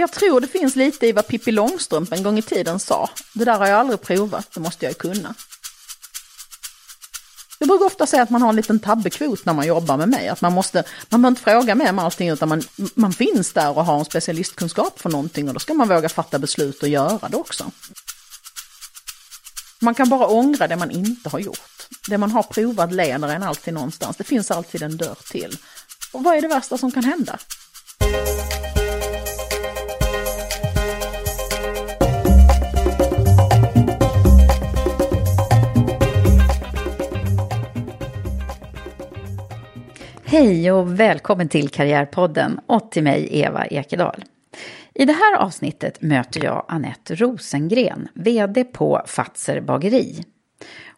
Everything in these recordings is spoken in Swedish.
Jag tror det finns lite i vad Pippi Långstrump en gång i tiden sa. Det där har jag aldrig provat, det måste jag ju kunna. Jag brukar ofta säga att man har en liten tabbekvot när man jobbar med mig. Att man måste, man behöver inte fråga mig om allting utan man, man finns där och har en specialistkunskap för någonting och då ska man våga fatta beslut och göra det också. Man kan bara ångra det man inte har gjort. Det man har provat leder en alltid någonstans. Det finns alltid en dörr till. Och vad är det värsta som kan hända? Hej och välkommen till Karriärpodden och till mig Eva Ekedal. I det här avsnittet möter jag Annette Rosengren, VD på Fatser bageri.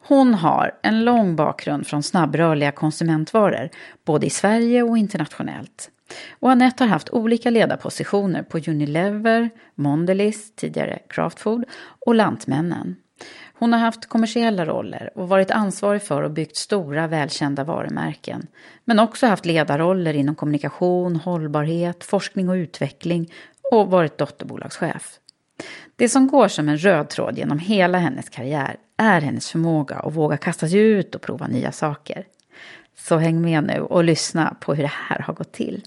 Hon har en lång bakgrund från snabbrörliga konsumentvaror, både i Sverige och internationellt. Och Annette har haft olika ledarpositioner på Unilever, Mondelez, tidigare Craftfood och Lantmännen. Hon har haft kommersiella roller och varit ansvarig för och byggt stora välkända varumärken. Men också haft ledarroller inom kommunikation, hållbarhet, forskning och utveckling och varit dotterbolagschef. Det som går som en röd tråd genom hela hennes karriär är hennes förmåga att våga kasta sig ut och prova nya saker. Så häng med nu och lyssna på hur det här har gått till.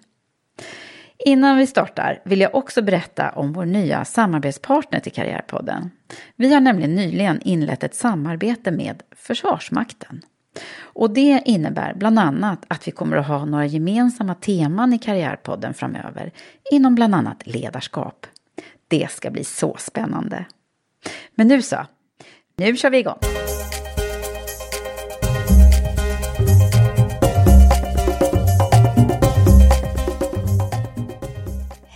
Innan vi startar vill jag också berätta om vår nya samarbetspartner till Karriärpodden. Vi har nämligen nyligen inlett ett samarbete med Försvarsmakten. Och det innebär bland annat att vi kommer att ha några gemensamma teman i Karriärpodden framöver inom bland annat ledarskap. Det ska bli så spännande. Men nu så, nu kör vi igång!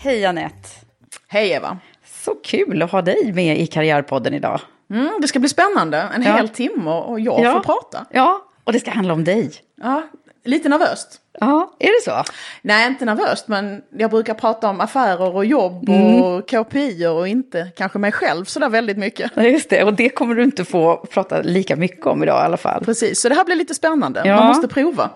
Hej Anette! Hej Eva! Så kul att ha dig med i Karriärpodden idag. Mm, det ska bli spännande, en Ja. hel timme och jag Ja. får prata. Ja, och det ska handla om dig. Ja, lite nervöst. Ja, är det så? Nej, inte nervöst, men jag brukar prata om affärer och jobb Mm. och KPI och inte kanske mig själv sådär väldigt mycket. Ja, just det. Och det kommer du inte få prata lika mycket om idag i alla fall. Precis, så det här blir lite spännande. Ja. Man måste prova.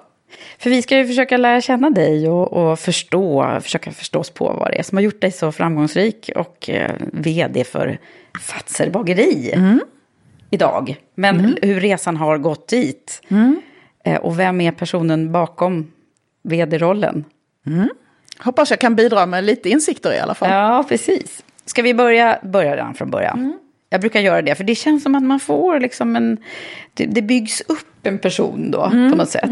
För vi ska ju försöka lära känna dig och, och förstå, försöka förstå oss på vad det är som har gjort dig så framgångsrik och eh, vd för Fatser bageri idag. Men hur resan har gått dit. Eh, och vem är personen bakom vd-rollen? Hoppas jag kan bidra med lite insikter i alla fall. Ja, precis. Ska vi börja, börja redan från början? Jag brukar göra det, för det känns som att man får liksom en... Det, det byggs upp en person då, på något sätt.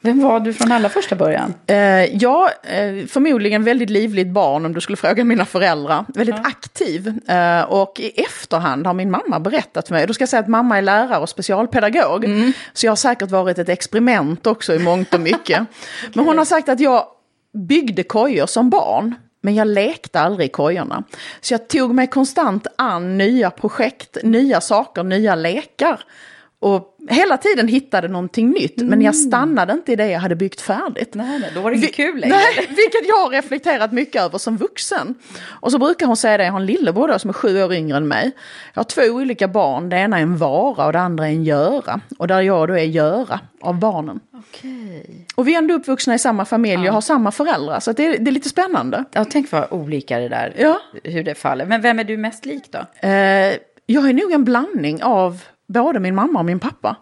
Vem var du från allra första början? Eh, ja, eh, förmodligen väldigt livligt barn om du skulle fråga mina föräldrar. Väldigt aktiv. Eh, och i efterhand har min mamma berättat för mig, då ska jag säga att mamma är lärare och specialpedagog. Så jag har säkert varit ett experiment också i mångt och mycket. Men hon har sagt att jag byggde kojor som barn. Men jag lekte aldrig i kojorna. Så jag tog mig konstant an nya projekt, nya saker, nya lekar. Och hela tiden hittade någonting nytt, men jag stannade inte i det jag hade byggt färdigt. Nej, nej, då var det Vi- kul längre. Nej, vilket jag har reflekterat mycket över som vuxen. Och så brukar hon säga det, jag har en lillebror då som är sju år yngre än mig. Jag har två olika barn, det ena är en vara och det andra är en göra. Och där jag då är göra av barnen. Okej. Och vi är ändå uppvuxna i samma familj och har samma föräldrar, så det, är, det är lite spännande. Ja, tänk vad olika det där, Ja. hur det faller. Men vem är du mest lik då? Eh, jag är nog en blandning av både min mamma och min pappa.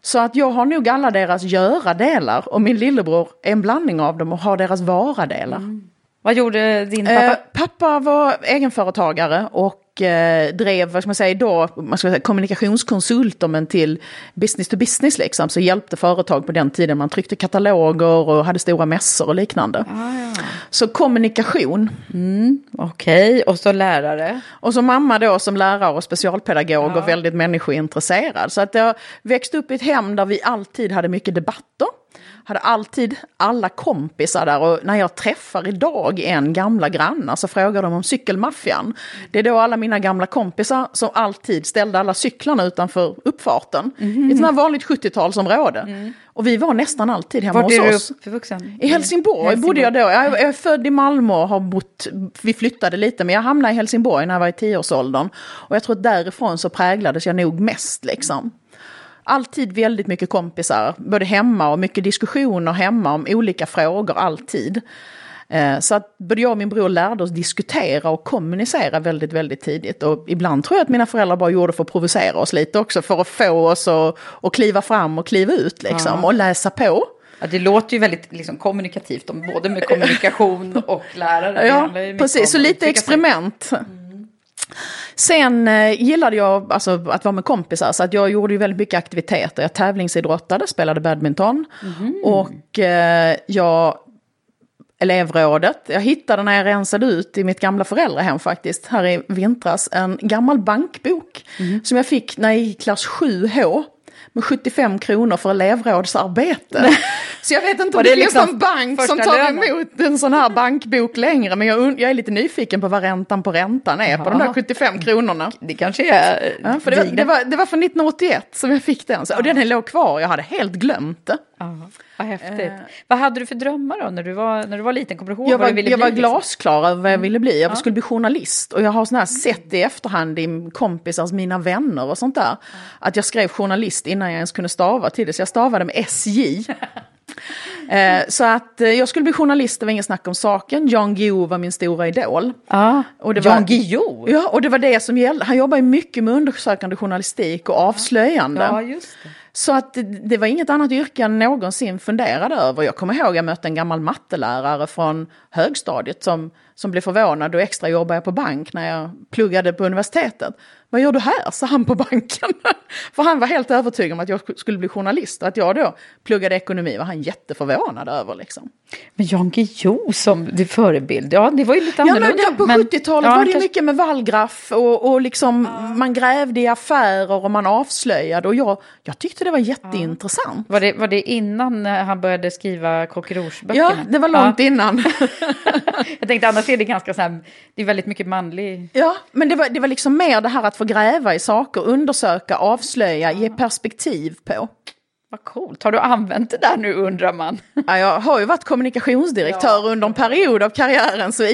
Så att jag har nog alla deras göra-delar och min lillebror är en blandning av dem och har deras vara-delar. Vad gjorde din pappa? Eh, pappa var egenföretagare och eh, drev, vad ska man säga då, man ska säga, kommunikationskonsulter men till business to business liksom. Så hjälpte företag på den tiden, man tryckte kataloger och hade stora mässor och liknande. Så kommunikation. Okej, och så lärare. Och så mamma då som lärare och specialpedagog och väldigt människointresserad. Så att jag växte upp i ett hem där vi alltid hade mycket debatter. Hade alltid alla kompisar där och när jag träffar idag en gamla grannar så frågar de om cykelmaffian. Det är då alla mina gamla kompisar som alltid ställde alla cyklarna utanför uppfarten. I ett sånt här vanligt 70-talsområde. Och vi var nästan alltid hemma Vart hos är du oss. uppvuxen? I Helsingborg, bodde jag då. Jag jag är född i Malmö och har bott, vi flyttade lite, men jag hamnade i Helsingborg när jag var i tioårsåldern. Och jag tror att därifrån så präglades jag nog mest liksom. Alltid väldigt mycket kompisar, både hemma och mycket diskussioner hemma om olika frågor, alltid. Eh, Så att både jag och min bror lärde oss diskutera och kommunicera väldigt, väldigt tidigt. Och ibland tror jag att mina föräldrar bara gjorde för att provocera oss lite också, för att få oss att, att kliva fram och kliva ut liksom, och läsa på. Ja, det låter ju väldigt liksom, kommunikativt, om, både med kommunikation och lärare. Ja, precis. Så lite uttrycka sig. Sen eh, gillade jag alltså, att vara med kompisar, så att jag gjorde ju väldigt mycket aktiviteter. Jag tävlingsidrottade, spelade badminton. Mhm. Och eh, jag elevrådet. Jag hittade när jag rensade ut i mitt gamla föräldrahem faktiskt, här i vintras, en gammal bankbok Mhm. som jag fick när jag gick i klass 7H med 75 kronor för elevrådsarbete. Så jag vet inte om det, det finns liksom någon bank som tar lönen? emot en sån här bankbok längre, men jag, jag är lite nyfiken på vad räntan på räntan är på de där 75 kronorna. Det kanske är Ja, för det, var, det, var, det var från 1981 som jag fick den, så, och den låg kvar, jag hade helt glömt det. Ja, vad häftigt. Vad hade du för drömmar då när du var, när du var liten? Kommer du ihåg Jag vad var, du ville jag bli? var liksom? glasklar över vad jag ville bli. Jag skulle bli journalist. Och jag har såna här sett i efterhand i kompisars, mina vänner och sånt där. Att jag skrev journalist innan jag ens kunde stava till det. Så jag stavade med SJ. eh, så att eh, jag skulle bli journalist, det var inget snack om saken. Jan Guillou var min stora idol. Ja, Och det var- Jan Guillou. Ja, och det var det som gällde. Han jobbar ju mycket med undersökande journalistik och avslöjande. Ja, just det. Så att det, det var inget annat yrke jag någonsin funderade över. Jag kommer ihåg jag mötte en gammal mattelärare från högstadiet som, som blev förvånad och extra jobbade jag på bank när jag pluggade på universitetet. Vad gör du här? sa han på banken. För han var helt övertygad om att jag skulle bli journalist och att jag då pluggade ekonomi var han jätteförvånad över. Liksom. Men Jan Guillou som din förebild, ja det var ju lite Ja, men annorlunda. ja, på men- 70-talet ja, var det kanske- mycket med vallgraff och, och liksom man grävde i affärer och man avslöjade och jag, jag tyckte det var jätteintressant. Var det, var det innan eh, han började skriva Coq Ja, det var långt innan. Jag tänkte annars är det ganska så här, det är väldigt mycket manlig... Ja, men det var, det var liksom mer det här att få gräva i saker, undersöka, avslöja, ge perspektiv på. Vad coolt, har du använt det där nu undrar man? Ja, jag har ju varit kommunikationsdirektör under en period av karriären, så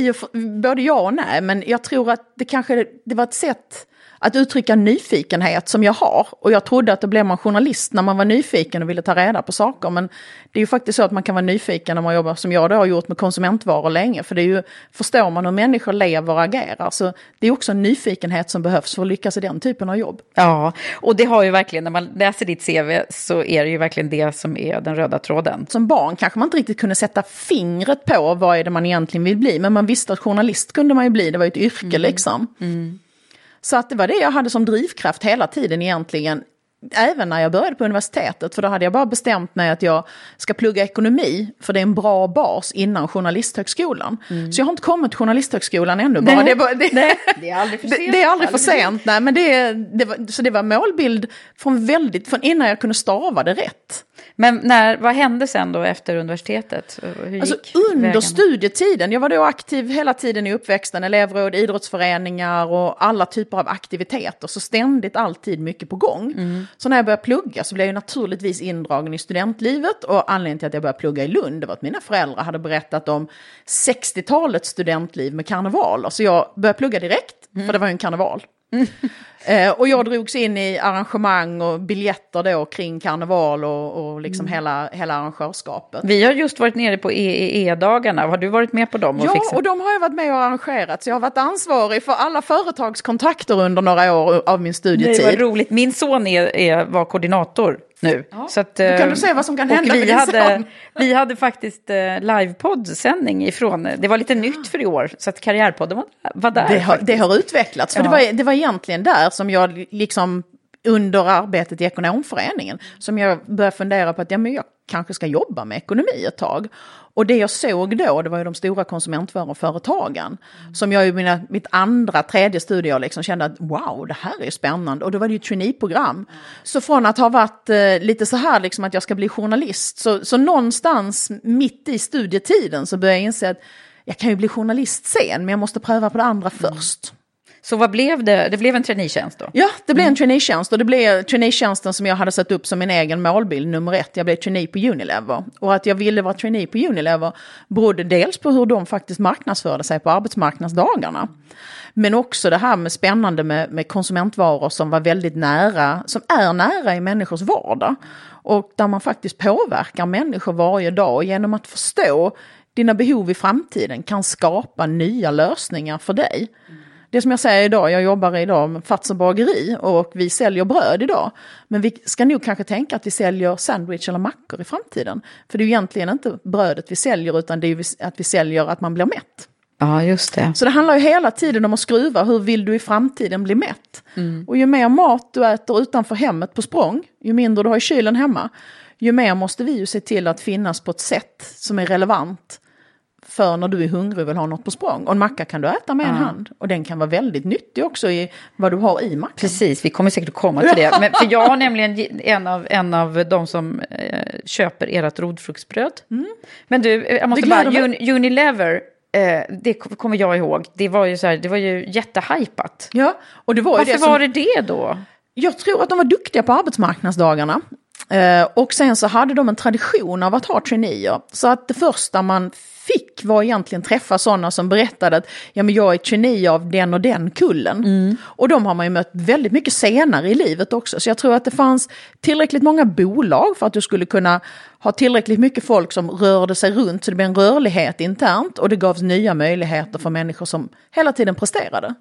både ja och nej, men jag tror att det kanske det var ett sätt att uttrycka nyfikenhet som jag har. Och jag trodde att då blev man journalist när man var nyfiken och ville ta reda på saker. Men det är ju faktiskt så att man kan vara nyfiken när man jobbar som jag då har gjort med konsumentvaror länge. För det är ju, förstår man hur människor lever och agerar. Så det är också en nyfikenhet som behövs för att lyckas i den typen av jobb. Ja, och det har ju verkligen, när man läser ditt CV så är det ju verkligen det som är den röda tråden. som barn kanske man inte riktigt kunde sätta fingret på vad är det man egentligen vill bli. Men man visste att journalist kunde man ju bli, det var ju ett yrke liksom. Så att det var det jag hade som drivkraft hela tiden egentligen. Även när jag började på universitetet, för då hade jag bara bestämt mig att jag ska plugga ekonomi, för det är en bra bas innan journalisthögskolan. Så jag har inte kommit till journalisthögskolan ännu. Bara. Nej. Det, är bara, det, Nej, det är aldrig för det, sent. det är Aldrig för sent, nej, men det, det var, så det var målbild från väldigt, från innan jag kunde stava det rätt. Men när, vad hände sen då efter universitetet? Hur Alltså under vägarna? studietiden, jag var då aktiv hela tiden i uppväxten, elevråd, idrottsföreningar och alla typer av aktiviteter. Så ständigt alltid mycket på gång. Så när jag började plugga så blev jag naturligtvis indragen i studentlivet. Och anledningen till att jag började plugga i Lund var att mina föräldrar hade berättat om 60-talets studentliv med karnevaler. Så jag började plugga direkt, för det var ju en karneval. Eh, och jag drogs in i arrangemang och biljetter då kring karneval och, och liksom hela, hela arrangörskapet. Vi har just varit nere på EEE-dagarna. Har du varit med på dem? Och Ja, fixat? och de har jag varit med och arrangerat. Så jag har varit ansvarig för alla företagskontakter under några år av min studietid. vad roligt. Min son är, är, var koordinator nu. Så att, Då kan eh, du se vad som kan hända vi hade, vi hade faktiskt eh, livepoddsändning ifrån, det var lite nytt för i år, så att Karriärpodden var, var där. det, har, det har utvecklats. För Ja. det, var, det var egentligen där som jag liksom under arbetet i ekonomföreningen som jag började fundera på att ja, men jag kanske ska jobba med ekonomi ett tag. Och det jag såg då, det var ju de stora konsumentvaruföretagen. Som jag i mina, mitt andra, tredje studieår liksom kände att wow, det här är spännande. Och då var det ju traineeprogram. Så från att ha varit eh, lite så här liksom att jag ska bli journalist, så, så någonstans mitt i studietiden så började jag inse att jag kan ju bli journalist sen, men jag måste pröva på det andra först. Så vad blev det? Det blev en traineetjänst då? Ja, det blev en traineetjänst och det blev traineetjänsten som jag hade satt upp som min egen målbild nummer ett. Jag blev trainee på Unilever. Och att jag ville vara trainee på Unilever berodde dels på hur de faktiskt marknadsförde sig på arbetsmarknadsdagarna. Men också det här med spännande med, med konsumentvaror som var väldigt nära, som är nära i människors vardag. Och där man faktiskt påverkar människor varje dag genom att förstå dina behov i framtiden kan skapa nya lösningar för dig. Det som jag säger idag, jag jobbar idag med Fazer bageri och vi säljer bröd idag. Men vi ska nog kanske tänka att vi säljer sandwich eller mackor i framtiden. För det är ju egentligen inte brödet vi säljer utan det är ju att vi säljer att man blir mätt. Ja, just det. Så det handlar ju hela tiden om att skruva, hur vill du i framtiden bli mätt? Och ju mer mat du äter utanför hemmet på språng, ju mindre du har i kylen hemma, ju mer måste vi ju se till att finnas på ett sätt som är relevant för när du är hungrig och vill ha något på språng. Och en macka kan du äta med en hand. Och den kan vara väldigt nyttig också i vad du har i mackan. Precis, vi kommer säkert att komma till det. Men, för jag har nämligen ge- en av, en av de som eh, köper ert rodfruktsbröd. Men du, eh, jag måste bara, Un, Unilever, eh, det kom- kommer jag ihåg, det var ju, så här, det var ju jättehypat. Ja, och det var Varför det som... var det det då? Jag tror att de var duktiga på arbetsmarknadsdagarna. Eh, och sen så hade de en tradition av att ha traineer. Så att det första man fick var egentligen träffa sådana som berättade att ja, men jag är trainee av den och den kullen. Och de har man ju mött väldigt mycket senare i livet också. Så jag tror att det fanns tillräckligt många bolag för att du skulle kunna ha tillräckligt mycket folk som rörde sig runt så det blev en rörlighet internt och det gavs nya möjligheter för människor som hela tiden presterade.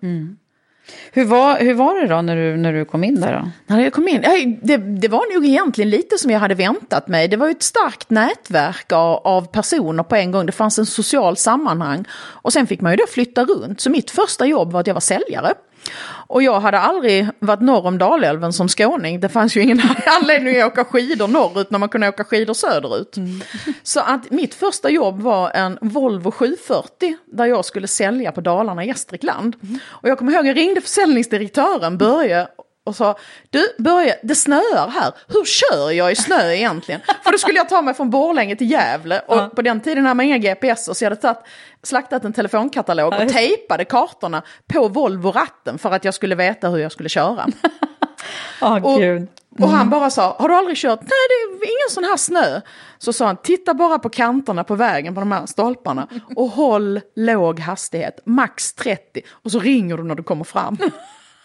Hur var, hur var det då när du, när du kom in där då? När jag kom in, det, det var nog egentligen lite som jag hade väntat mig. Det var ju ett starkt nätverk av, av personer på en gång. Det fanns en social sammanhang. Och sen fick man ju då flytta runt. Så mitt första jobb var att jag var säljare. Och jag hade aldrig varit norr om Dalälven som skåning. Det fanns ju ingen anledning att åka skidor norrut när man kunde åka skidor söderut. Så att mitt första jobb var en Volvo 740 där jag skulle sälja på Dalarna i Gästrikland. Och jag kommer ihåg, jag ringde försäljningsdirektören Börje och sa, du Börje, det snöar här, hur kör jag i snö egentligen? För då skulle jag ta mig från Borlänge till Gävle och på den tiden hade man inga GPS så jag hade tagit, slaktat en telefonkatalog och tejpade kartorna på Volvo-ratten för att jag skulle veta hur jag skulle köra. Oh, Och, och han bara sa, har du aldrig kört? Nej, det är ingen sån här snö. Så sa han, titta bara på kanterna på vägen på de här stolparna och håll låg hastighet, max 30. Och så ringer du när du kommer fram.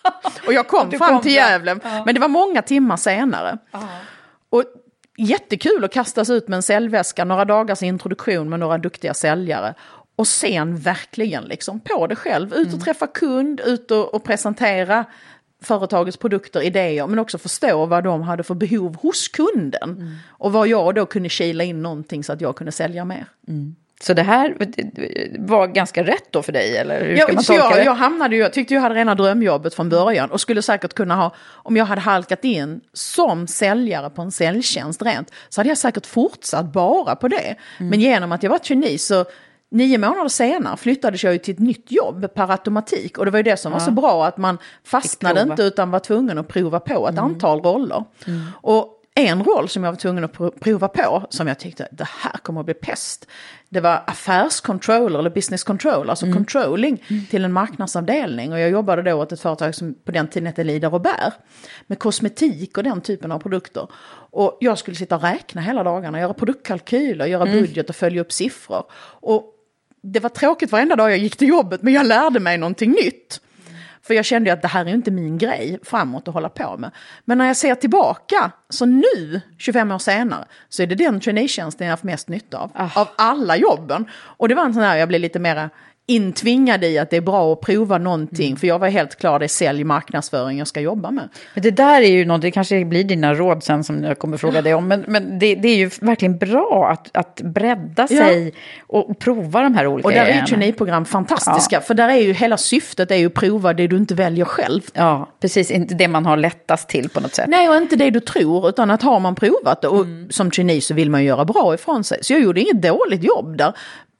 och jag kom fram kom till. Gävle, men det var många timmar senare. Och jättekul att kastas ut med en säljväska, några dagars introduktion med några duktiga säljare. Och sen verkligen liksom på det själv, ut och träffa kund, ut och, och presentera företagets produkter, idéer, men också förstå vad de hade för behov hos kunden. Och vad jag då kunde kila in någonting så att jag kunde sälja mer. Så det här var ganska rätt då för dig, eller hur ska Ja, man tolka jag, det? jag hamnade ju, jag tyckte jag hade rena drömjobbet från början och skulle säkert kunna ha, om jag hade halkat in som säljare på en säljtjänst rent, så hade jag säkert fortsatt bara på det. Mm. Men genom att jag var trainee så Nio månader senare flyttades jag ju till ett nytt jobb per automatik och det var ju det som var så bra att man fastnade. Mm. inte utan var tvungen att prova på ett antal roller. Och en roll som jag var tvungen att pro- prova på som jag tyckte det här kommer att bli pest. Det var affärscontroller eller business control, alltså controlling till en marknadsavdelning. Och jag jobbade då åt ett företag som på den tiden hette Lida Robert. Med kosmetik och den typen av produkter. Och jag skulle sitta och räkna hela dagarna, göra produktkalkyler, göra budget och följa upp siffror. Och det var tråkigt varenda dag jag gick till jobbet men jag lärde mig någonting nytt. För jag kände ju att det här är inte min grej framåt att hålla på med. Men när jag ser tillbaka, så nu, 25 år senare, så är det den traineetjänsten jag har haft mest nytta av. Av alla jobben. Och det var en sån här, jag blev lite mera intvingad i att det är bra att prova någonting. För jag var helt klar, det är sälj, marknadsföring jag ska jobba med. Men det där är ju något, det kanske blir dina råd sen som jag kommer fråga dig om. Men, men det, det är ju verkligen bra att, att bredda sig och, och prova de här olika Och där är ju traineeprogram fantastiska. För där är ju hela syftet är ju att prova det du inte väljer själv. Ja, precis. Inte det man har lättast till på något sätt. Nej, och inte det du tror, utan att har man provat det, och som trainee så vill man ju göra bra ifrån sig. Så jag gjorde inget dåligt jobb där,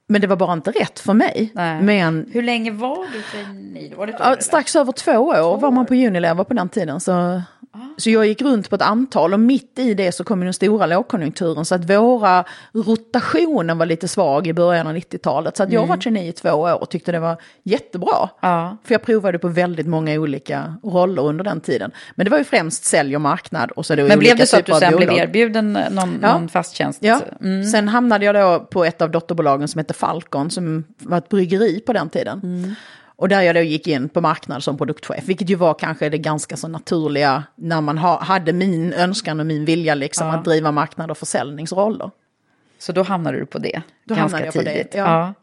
men det var bara inte rätt för mig. Nej. Men Hur länge var du trainee? Var det ett år, ja, eller? strax över två år var man på Unilever på den tiden. Så, så jag gick runt på ett antal och mitt i det så kom den stora lågkonjunkturen. Så att våra rotationen var lite svag i början av 90-talet. Så att jag var trainee i två år och tyckte det var jättebra. Ja. För jag provade på väldigt många olika roller under den tiden. Men det var ju främst sälj och marknad. Och så det Men blev det så att du sen blev erbjuden någon, Ja. någon fast tjänst? Ja, sen hamnade jag då på ett av dotterbolagen som hette Falcon som var ett bryggeri på den tiden. Och där jag då gick in på marknad som produktchef, vilket ju var kanske det ganska så naturliga när man ha, hade min önskan och min vilja liksom att driva marknad och försäljningsroller. Så då hamnade du på det Då ganska på det, tidigt. ja.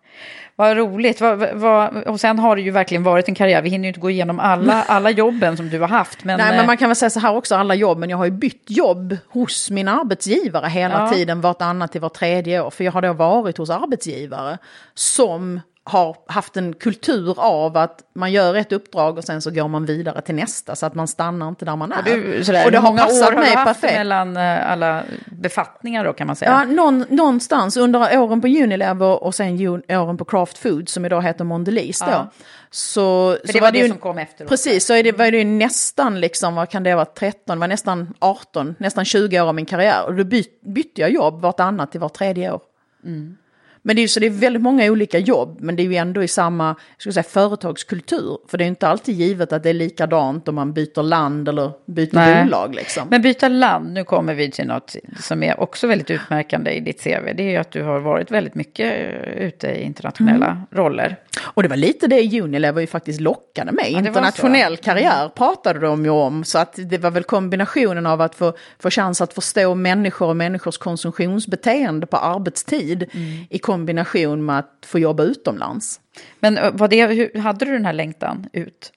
Vad roligt. Vad, vad, och sen har det ju verkligen varit en karriär. Vi hinner ju inte gå igenom alla, alla jobben som du har haft. Men, Nej, eh, men man kan väl säga så här också, alla jobb, men jag har ju bytt jobb hos min arbetsgivare hela Ja. tiden, vartannat till var tredje år. För jag har då varit hos arbetsgivare som har haft en kultur av att man gör ett uppdrag och sen så går man vidare till nästa, så att man stannar inte där man är. du, sådär, och det har passat år har mig perfekt. mellan eh, alla befattningar då kan man säga? Ja, någon, någonstans under åren på Unilever och sen åren på Craft Food som idag heter Mondelez då. Ja. Så, För så det var det ju, som kom efteråt. Precis, så är det, var det ju nästan liksom, vad kan det vara, 13, det var nästan 18, nästan 20 år av min karriär. Och då byt, bytte jag jobb vartannat till var tredje år. Mm. Men det är ju så det är väldigt många olika jobb, men det är ju ändå i samma jag skulle säga, företagskultur. För det är inte alltid givet att det är likadant om man byter land eller byter Nej. bolag liksom. Men byta land, nu kommer vi till något som är också väldigt utmärkande i ditt CV. Det är ju att du har varit väldigt mycket eh, ute i internationella Mm. roller. Och det var lite det Unilever ju faktiskt lockade med. var Internationell karriär pratade de ju om. Så att det var väl kombinationen av att få, få chans att förstå människor och människors konsumtionsbeteende på arbetstid i kombination med att få jobba utomlands. Men eh, var det, hur, hade du den här längtan ut?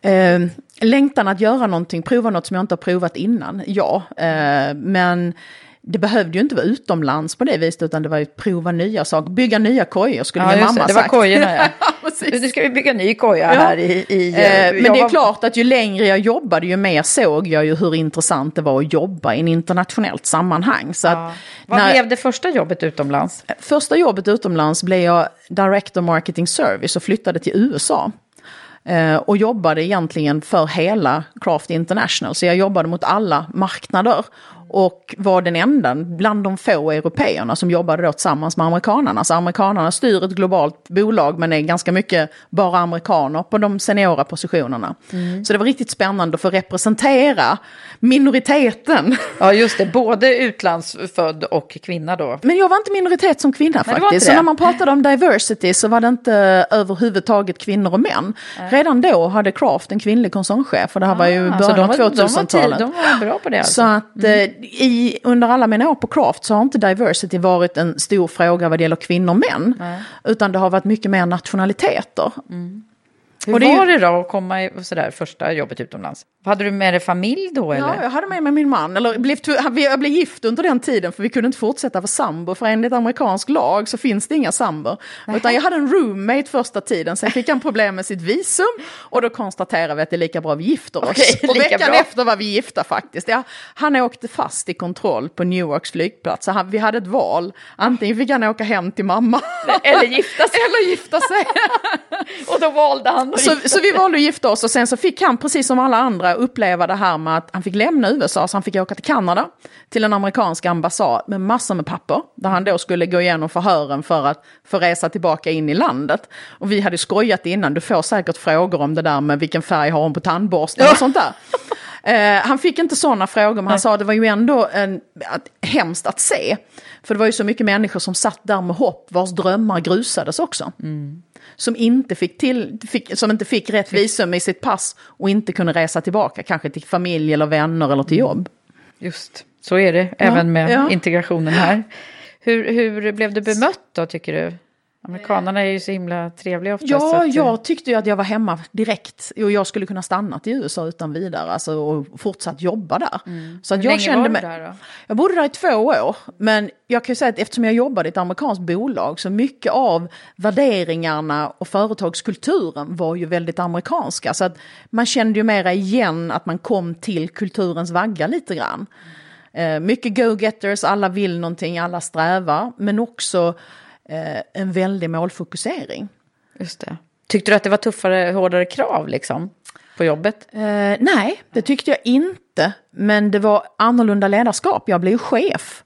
Eh, längtan att göra någonting, prova något som jag inte har provat innan, ja. Eh, men det behövde ju inte vara utomlands på det viset, utan det var ju prova nya saker, bygga nya kojor skulle min just mamma det, det var sagt. kojorna ja. Nu ska vi bygga ny koja Ja. här i... i Eh, jag men det är klart att ju längre jag jobbade ju mer såg jag ju hur intressant det var att jobba i en internationellt sammanhang. Så Ja. att Vad när, blev det första jobbet utomlands? Första jobbet utomlands blev jag Director Marketing Service och flyttade till USA. Eh, och jobbade egentligen för hela Craft International. Så jag jobbade mot alla marknader. Och var den enda bland de få européerna som jobbade då tillsammans med amerikanarna. Så amerikanarna styr ett globalt bolag men är ganska mycket bara amerikaner på de seniora positionerna. Så det var riktigt spännande att få representera minoriteten. Ja, just det. Både utlandsfödd och kvinna då. Men jag var inte minoritet som kvinna Nej, faktiskt. Så när man pratade om diversity så var det inte överhuvudtaget kvinnor och män. Redan då hade Craft en kvinnlig koncernchef och det här var ju Ah, början av var- de var 2000-talet. De var bra på det alltså. Så att eh, i, under alla mina år på Craft så har inte diversity varit en stor fråga vad det gäller kvinnor och män. Utan det har varit mycket mer nationaliteter. Hur och det var det då att komma i sådär, första jobbet utomlands? Hade du med dig familj då eller? Ja, jag hade med mig min man. Eller blev, jag blev gift under den tiden för vi kunde inte fortsätta vara sambo. För enligt amerikansk lag så finns det inga sambor. Utan jag hade en roommate första tiden. Sen fick han problem med sitt visum. Och då konstaterade vi att det är lika bra vi gifter oss. Okej, och veckan bra. efter var vi gifta faktiskt. Ja, han åkte fast i kontroll på Newarks flygplats. Så han, vi hade ett val. Antingen fick han åka hem till mamma. Eller gifta sig. Eller gifta sig. Och då valde han. Så, så vi valde att gifta oss och sen så fick han, precis som alla andra, uppleva det här med att han fick lämna USA, så han fick åka till Kanada, till en amerikansk ambassad med massor med papper, där han då skulle gå igenom förhören för att få resa tillbaka in i landet. Och vi hade skojat innan, du får säkert frågor om det där med vilken färg har hon på tandborsten och sånt där. Eh, han fick inte sådana frågor, men han sa att det var ju ändå en, att, hemskt att se. För det var ju så mycket människor som satt där med hopp, vars drömmar grusades också. Mm. Som, inte fick till, fick, som inte fick rätt visum i sitt pass och inte kunde resa tillbaka, kanske till familj eller vänner eller till jobb. Just, så är det även med ja. integrationen här. Hur, hur blev du bemött då, tycker du? Amerikanerna är ju så himla trevliga oftast. Ja, att, jag tyckte ju att jag var hemma direkt. Och jag skulle kunna stanna i USA utan vidare alltså, och fortsatt jobba där. Mm. Så att Hur jag länge kände var du där då? Jag bodde där i två år. Men jag kan ju säga att eftersom jag jobbade i ett amerikanskt bolag så mycket av värderingarna och företagskulturen var ju väldigt amerikanska. Så att man kände ju mera igen att man kom till kulturens vagga lite grann. Mm. mycket go-getters, alla vill någonting, alla strävar. Men också eh, en väldig målfokusering. Just det. Tyckte du att det var tuffare, hårdare krav liksom? På jobbet? Eh, nej, det tyckte jag inte. Men det var annorlunda ledarskap. Jag blev chef.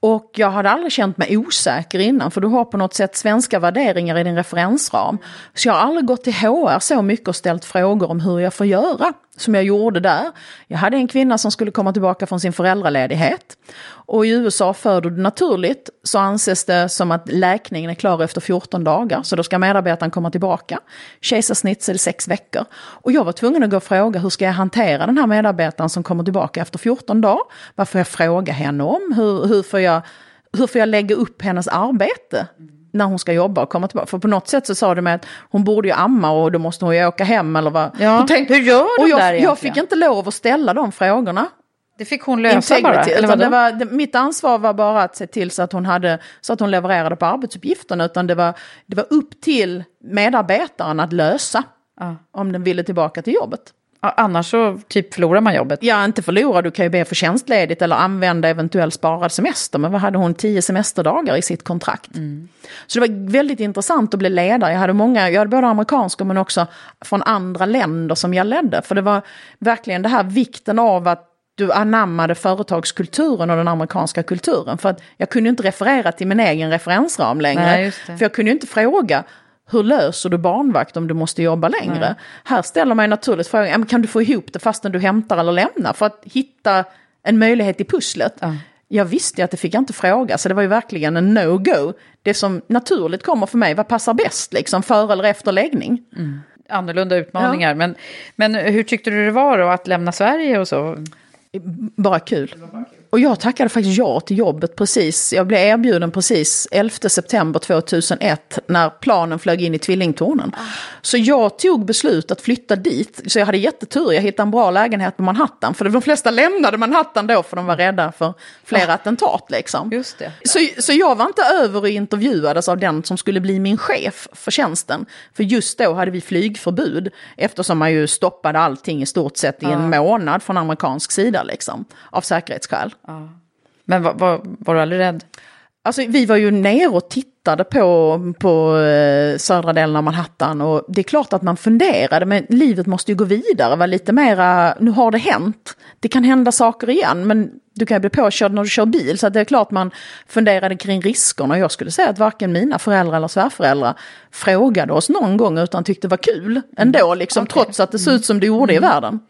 Och jag hade aldrig känt mig osäker innan, för du har på något sätt svenska värderingar i din referensram. Så jag har aldrig gått till HR så mycket och ställt frågor om hur jag får göra, som jag gjorde där. Jag hade en kvinna som skulle komma tillbaka från sin föräldraledighet. Och i USA föder du naturligt så anses det som att läkningen är klar efter 14 dagar, så då ska medarbetaren komma tillbaka. Kejsarsnitt är det sex veckor. Och jag var tvungen att gå och fråga hur ska jag hantera den här medarbetaren som kommer tillbaka efter 14 dagar? Vad får jag fråga henne om? Hur, hur, får, jag, hur får jag lägga upp hennes arbete? När hon ska jobba och komma tillbaka. För på något sätt så sa mig att hon borde ju amma och då måste hon ju åka hem eller vad. Ja, tänkte, hur gör de och jag, där egentligen? Jag fick inte lov att ställa de frågorna. Det fick hon lösa Integrity, bara? Eller det var, det, mitt ansvar var bara att se till så att hon, hade, så att hon levererade på arbetsuppgifterna. Utan det var, det var upp till medarbetaren att lösa. Ja. Om den ville tillbaka till jobbet. Annars så typ förlorar man jobbet? Ja, inte förlora, du kan ju be för tjänstledigt eller använda eventuellt sparad semester. Men vad hade hon, tio semesterdagar i sitt kontrakt? Mm. Så det var väldigt intressant att bli ledare. Jag hade många, jag hade både amerikanska men också från andra länder som jag ledde. För det var verkligen det här vikten av att du anammade företagskulturen och den amerikanska kulturen. För att jag kunde inte referera till min egen referensram längre. Nej, för jag kunde inte fråga hur löser du barnvakt om du måste jobba längre? Nej. Här ställer man naturligt frågan, kan du få ihop det fastän du hämtar eller lämnar? För att hitta en möjlighet i pusslet. Ja. Jag visste att det fick jag inte fråga, så det var ju verkligen en no-go. Det som naturligt kommer för mig, vad passar bäst, liksom före eller efter läggning? Mm. Annorlunda utmaningar, ja. men, men hur tyckte du det var då att lämna Sverige och så? Bara kul. Och jag tackade faktiskt ja till jobbet precis. Jag blev erbjuden precis 11 september 2001 när planen flög in i tvillingtornen. Så jag tog beslut att flytta dit. Så jag hade jättetur, jag hittade en bra lägenhet på Manhattan. För de flesta lämnade Manhattan då för de var rädda för flera ah. attentat liksom. Just det. Så, så jag var inte över och intervjuades av den som skulle bli min chef för tjänsten. För just då hade vi flygförbud eftersom man ju stoppade allting i stort sett i en ah. månad från amerikansk sida liksom. Av säkerhetsskäl. Ja. Men var, var, var du aldrig rädd? Alltså vi var ju nere och tittade på, på eh, södra delen av Manhattan och det är klart att man funderade men livet måste ju gå vidare, var lite mera, nu har det hänt, det kan hända saker igen men du kan ju bli påkörd när du kör bil så det är klart man funderade kring riskerna och jag skulle säga att varken mina föräldrar eller svärföräldrar frågade oss någon gång utan tyckte det var kul ändå liksom okay. trots att det såg ut som det gjorde mm. i världen.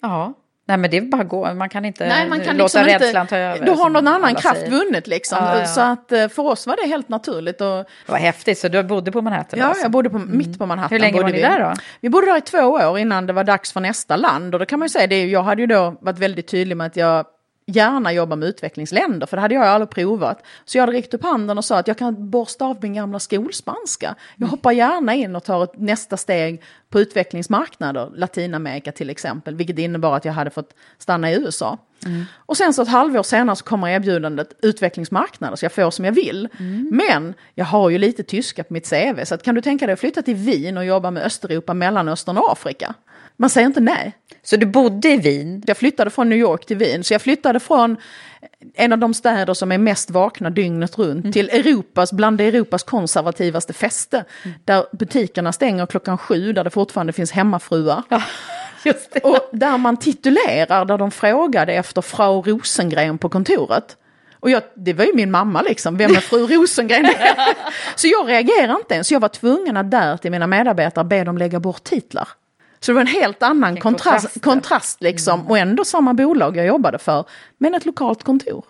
Ja. Nej men det är bara att gå, man kan inte Nej, man kan låta liksom rädslan ta över. Du har någon annan kraft säger. vunnet liksom. Ja, ja. Så att eh, för oss var det helt naturligt. Och... Var häftigt, så du bodde på Manhattan? Ja, alltså. jag bodde på, mm. mitt på Manhattan. Hur länge var ni vi. där då? Vi bodde där i två år innan det var dags för nästa land. Och då kan man ju säga, det, jag hade ju då varit väldigt tydlig med att jag gärna jobba med utvecklingsländer, för det hade jag aldrig provat. Så jag hade räckt upp handen och sa att jag kan borsta av min gamla skolspanska. Jag hoppar gärna in och tar ett nästa steg på utvecklingsmarknader, Latinamerika till exempel, vilket innebar att jag hade fått stanna i USA. Och sen så ett halvår senare så kommer erbjudandet utvecklingsmarknader så jag får som jag vill. Men jag har ju lite tyska på mitt CV så att kan du tänka dig att flytta till Wien och jobba med Östeuropa, Mellanöstern och Afrika? Man säger inte nej. Så du bodde i Wien? Jag flyttade från New York till Wien, så jag flyttade från en av de städer som är mest vakna dygnet runt till Europas, bland Europas konservativaste fäste. Där butikerna stänger klockan sju, där det fortfarande finns hemmafruar. Det. Och där man titulerar, där de frågade efter Frau Rosengren på kontoret. Och jag, det var ju min mamma liksom, vem är fru Rosengren? så jag reagerade inte ens, jag var tvungen att där till mina medarbetare be dem lägga bort titlar. Så det var en helt annan kontrast, kontrast. liksom, och ändå samma bolag jag jobbade för, men ett lokalt kontor.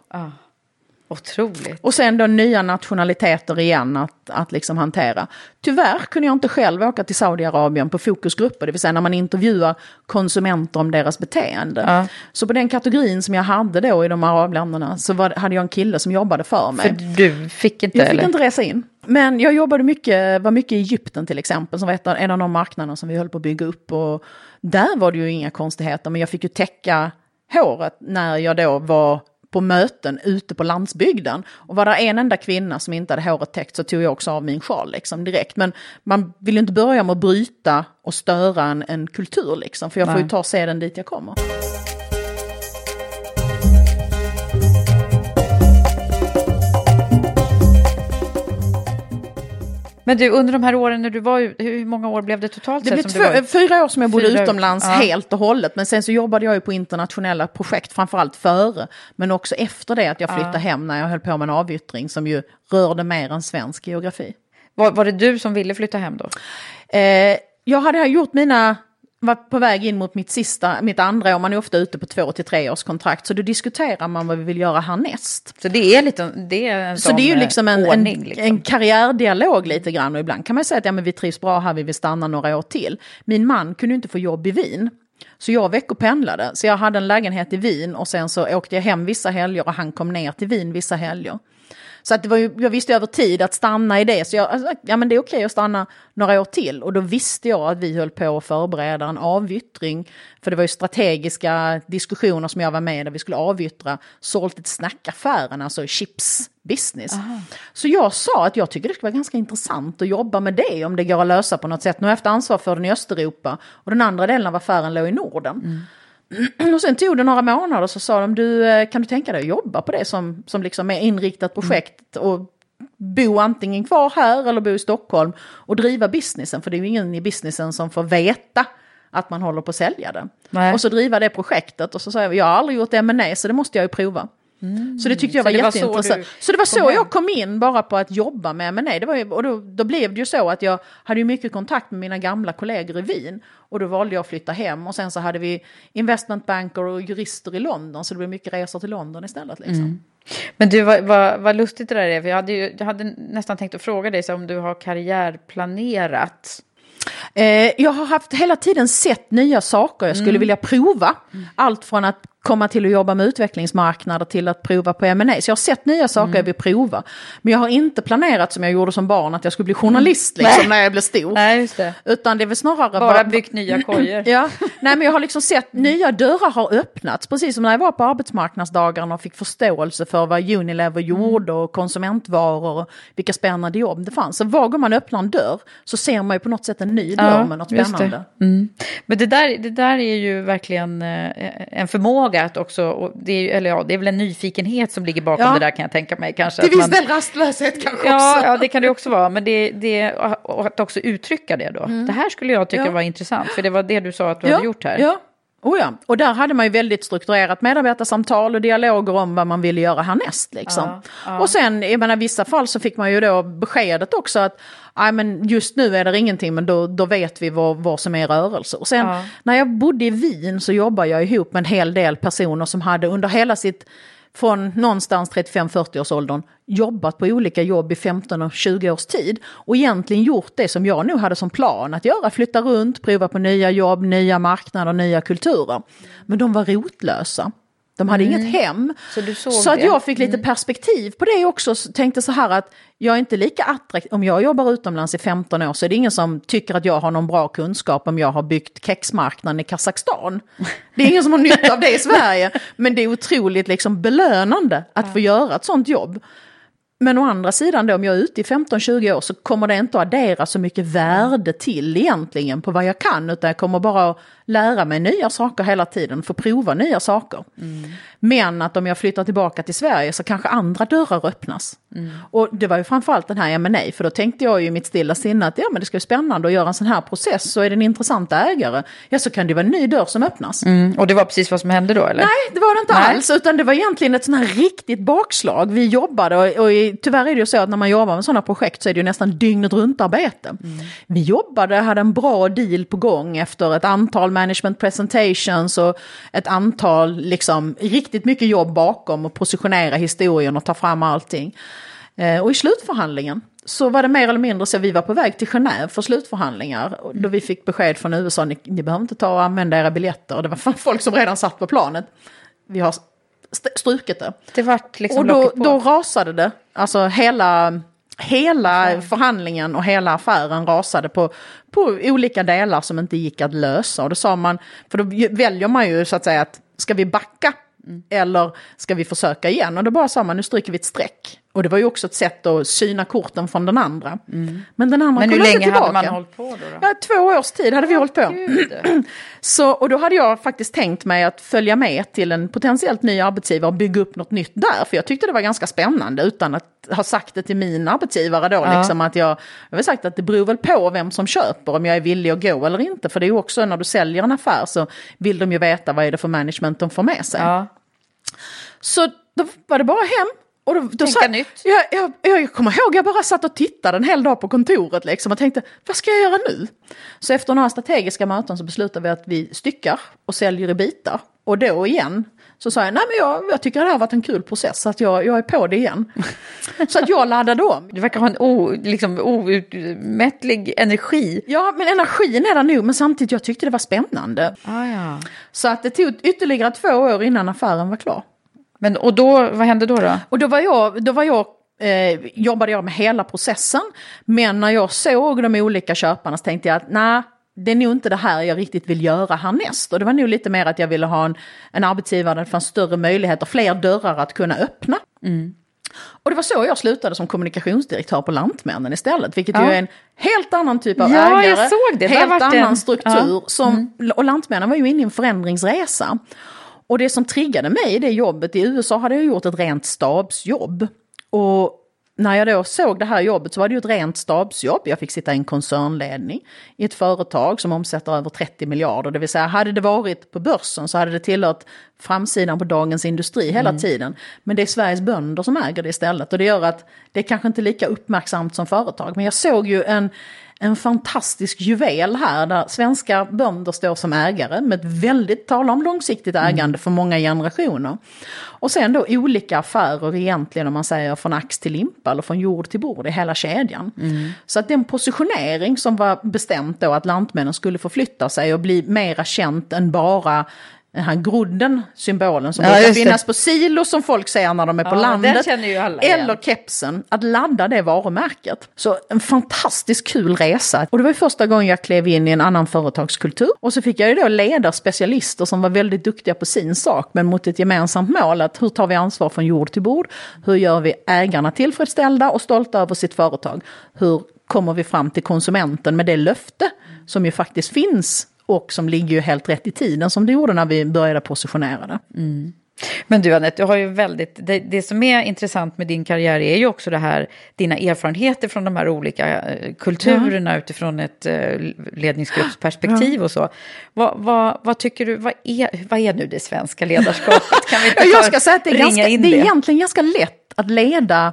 Otroligt. Och sen då nya nationaliteter igen att, att liksom hantera. Tyvärr kunde jag inte själv åka till Saudiarabien på fokusgrupper, det vill säga när man intervjuar konsumenter om deras beteende. Ja. Så på den kategorin som jag hade då i de arabländerna så var, hade jag en kille som jobbade för mig. För du fick inte Jag fick eller? inte resa in. Men jag jobbade mycket, var mycket i Egypten till exempel, som var ett en av de marknaderna som vi höll på att bygga upp. Och där var det ju inga konstigheter, men jag fick ju täcka håret när jag då var på möten ute på landsbygden. Och var det en enda kvinna som inte hade håret täckt så tog jag också av min sjal liksom direkt. Men man vill ju inte börja med att bryta och störa en, en kultur liksom, för jag får ju ta seden dit jag kommer. Men du, under de här åren när du var hur många år blev det totalt Det blev två, fyra år som jag bodde Fyra utomlands ja. helt och hållet. Men sen så jobbade jag ju på internationella projekt, framförallt före. Men också efter det att jag flyttade hem när jag höll på med en avyttring som ju rörde mer än svensk geografi. Var, var det du som ville flytta hem då? Eh, jag hade gjort mina, var på väg in mot mitt sista, mitt andra år, man är ofta ute på två till tre års kontrakt. Så då diskuterar man vad vi vill göra härnäst. Så det är, lite, det är en Så det är ju eh, liksom en, ordning. en, liksom. en karriärdialog lite grann och ibland kan man säga att ja, men vi trivs bra här, vi vill stanna några år till. Min man kunde inte få jobb i Wien. Så jag veckopendlade, så jag hade en lägenhet i Wien och sen så åkte jag hem vissa helger och han kom ner till Wien vissa helger. Så att det var ju, jag visste över tid att stanna i det, så jag, alltså, ja men det är okej att stanna några år till. Och då visste jag att vi höll på att förbereda en avyttring, för det var ju strategiska diskussioner som jag var med i där vi skulle avyttra Salted Snack-affären, alltså chips business. Så jag sa att jag tycker det skulle vara ganska intressant att jobba med det om det går att lösa på något sätt. Nu har jag haft ansvar för den i Östeuropa och den andra delen av affären låg i Norden. Och sen tog det några månader så sa de, du, eh, kan du tänka dig att jobba på det som, som liksom är inriktat projekt och bo antingen kvar här eller bo i Stockholm och driva businessen, för det är ju ingen i businessen som får veta att man håller på att sälja det. Nej. Och så driva det projektet och så sa jag, jag har aldrig gjort M&A så det måste jag ju prova. Så det tyckte jag Mm. Så var var så jätteintressant. du Så, det var så hem? jag kom in bara på att jobba med M&A. Det var ju, och då, då blev det ju så att jag hade ju mycket kontakt med mina gamla kollegor i Wien. Och då valde jag att flytta hem och sen så hade vi investmentbanker och jurister i London. Så det blev mycket resor till London istället. Liksom. Mm. Men du, vad, vad, vad lustigt det där är. För jag hade, ju, jag hade nästan tänkt att fråga dig så om du har karriärplanerat. Eh, jag har haft hela tiden sett nya saker jag skulle Mm. vilja prova. Allt från att komma till att jobba med utvecklingsmarknader till att prova på M&A. Så jag har sett nya saker Mm. jag vill prova. Men jag har inte planerat som jag gjorde som barn att jag skulle bli journalist liksom, Nej. när jag blev stor. Nej, det. Utan det är väl snarare Bara byggt nya kojor. Ja, nej men jag har liksom sett nya dörrar har öppnats. Precis som när jag var på arbetsmarknadsdagarna och fick förståelse för vad Unilever gjorde och konsumentvaror och vilka spännande jobb det fanns. Så var gång man öppnar en dörr så ser man ju på något sätt en ny dörr med något just det. spännande. Mm. Men det där, det där är ju verkligen eh, en förmåga att också, det är, eller ja, det är väl en nyfikenhet som ligger bakom Ja. det där kan jag tänka mig. Kanske, Till viss del rastlöshet kanske Ja, också. ja, det kan det också vara. Men det, det, och att också uttrycka det då. Det här skulle jag tycka Mm. Ja. var intressant. För det var det du sa att du hade gjort här. Oh ja. Och där hade man ju väldigt strukturerat medarbetarsamtal och dialoger om vad man ville göra härnäst. Liksom. Ja, ja. Och sen, jag menar, i vissa fall så fick man ju då beskedet också att "Nej, men just nu är det ingenting men då, då vet vi vad, vad som är rörelse. Och sen Ja. när jag bodde i Wien så jobbade jag ihop med en hel del personer som hade under hela sitt från någonstans 35-40 års åldern jobbat på olika jobb i 15 och 20 års tid och egentligen gjort det som jag nog hade som plan att göra, flytta runt, prova på nya jobb, nya marknader, nya kulturer. Men de var rotlösa. De hade inget hem. Så så att det. jag fick lite perspektiv på det också. Så Tänkte så här att jag är inte lika attraktiv. Om jag jobbar utomlands i 15 år så är det ingen som tycker att jag har någon bra kunskap om jag har byggt kexmarknaden i Kazakstan. Det är ingen som har nytta av det i Sverige. Men det är otroligt liksom belönande att få göra ett sånt jobb. Men å andra sidan då, om jag är ute i 15-20 år så kommer det inte att addera så mycket värde till egentligen på vad jag kan, utan jag kommer bara att lära mig nya saker hela tiden, få prova nya saker. Mm. Men att om jag flyttar tillbaka till Sverige så kanske andra dörrar öppnas. Och det var ju framförallt den här M&A för då tänkte jag ju i mitt stilla sinne att ja men det ska bli spännande att göra en sån här process, så är det en intressant ägare, ja så kan det vara en ny dörr som öppnas. Mm, och det var precis vad som hände då eller? Nej, det var det inte Nej. alls, utan det var egentligen ett sånt här riktigt bakslag. Vi jobbade, och, och i- tyvärr är det ju så att när man jobbar med sådana projekt så är det ju nästan dygnet runt arbete. Vi jobbade, hade en bra deal på gång efter ett antal management presentations och ett antal, liksom, riktigt mycket jobb bakom och positionera historien och ta fram allting. Eh, och i slutförhandlingen så var det mer eller mindre så att vi var på väg till Genève för slutförhandlingar. Då vi fick besked från USA, ni, ni behöver inte ta och använda era biljetter. Det var folk som redan satt på planet. Vi har st- strukit det. Det vart liksom och då, då rasade det. Alltså hela, hela förhandlingen och hela affären rasade på, på olika delar som inte gick att lösa. Och då sa man, för då väljer man ju så att säga att ska vi backa Mm. eller ska vi försöka igen? Och då bara sa man nu stryker vi ett streck. Och det var ju också ett sätt att syna korten från den andra. Men den andra Mm. Men hur länge tillbaka. hade man hållit på då? då? Ja, två års tid hade vi hållit på. Så, och då hade jag faktiskt tänkt mig att följa med till en potentiellt ny arbetsgivare och bygga upp något nytt där. För jag tyckte det var ganska spännande utan att ha sagt det till min arbetsgivare då. Ja. Liksom att jag, jag har sagt att det beror väl på vem som köper, om jag är villig att gå eller inte. För det är ju också när du säljer en affär så vill de ju veta vad är det för management de får med sig. Ja. Så då var det bara hem. Och då, då Tänka satt- nytt. Jag, jag, jag kommer ihåg, jag bara satt och tittade en hel dag på kontoret liksom och tänkte, vad ska jag göra nu? Så efter några strategiska möten så beslutade vi att vi styckar och säljer i bitar. Och då igen så sa jag, nej men jag, jag tycker det här har varit en kul process så att jag, jag är på det igen. så att jag laddade om. Du verkar ha en o, liksom, outmättlig energi. Ja, men energin är där nog, men samtidigt jag tyckte det var spännande. Ah, ja. Så att det tog ytterligare två år innan affären var klar. Men och då, vad hände då? då? Och då var jag, då var jag eh, jobbade jag med hela processen. Men när jag såg de olika köparna så tänkte jag att nej, det är nog inte det här jag riktigt vill göra härnäst. Och det var nog lite mer att jag ville ha en, en arbetsgivare där det fanns större möjligheter, fler dörrar att kunna öppna. Och det var så jag slutade som kommunikationsdirektör på Lantmännen istället, vilket Ja. ju är en helt annan typ av Ja, ägare, helt annan en- struktur. Ja. Som, Och Lantmännen var ju inne i en förändringsresa. Och det som triggade mig i det jobbet, i USA hade jag gjort ett rent stabsjobb. Och när jag då såg det här jobbet så var det ju ett rent stabsjobb. Jag fick sitta i en koncernledning i ett företag som omsätter över 30 miljarder. Det vill säga, hade det varit på börsen så hade det tillhört framsidan på Dagens Industri hela tiden. Men det är Sveriges bönder som äger det istället. Och det gör att det är kanske inte lika uppmärksamt som företag. Men jag såg ju en, en fantastisk juvel här där svenska bönder står som ägare med ett väldigt, tala om långsiktigt ägande för många generationer. Och sen då olika affärer egentligen om man säger från ax till limpa eller från jord till bord i hela kedjan. Så att den positionering som var bestämt då att Lantmännen skulle förflytta sig och bli mera känt än bara den här grodden, symbolen som Ja, brukar det. finnas på silo som folk ser när de är på Ja, den landet. eller kepsen, att ladda det varumärket. Så en fantastiskt kul resa. Och det var första gången jag klev in i en annan företagskultur. Och så fick jag ju då leda specialister som var väldigt duktiga på sin sak, men mot ett gemensamt mål. Att hur tar vi ansvar från jord till bord? Hur gör vi ägarna tillfredsställda och stolta över sitt företag? Hur kommer vi fram till konsumenten med det löfte som ju faktiskt finns och som ligger ju helt rätt i tiden som det gjorde när vi började positionera det. Men du Anette, du har ju väldigt, det, det som är intressant med din karriär är ju också det här, dina erfarenheter från de här olika eh, kulturerna utifrån ett eh, ledningsgruppsperspektiv och så. Vad, vad, vad tycker du, vad är, vad är nu det svenska ledarskapet? Kan vi inte Jag ska säga att det är, ganska, det är egentligen ganska lätt att leda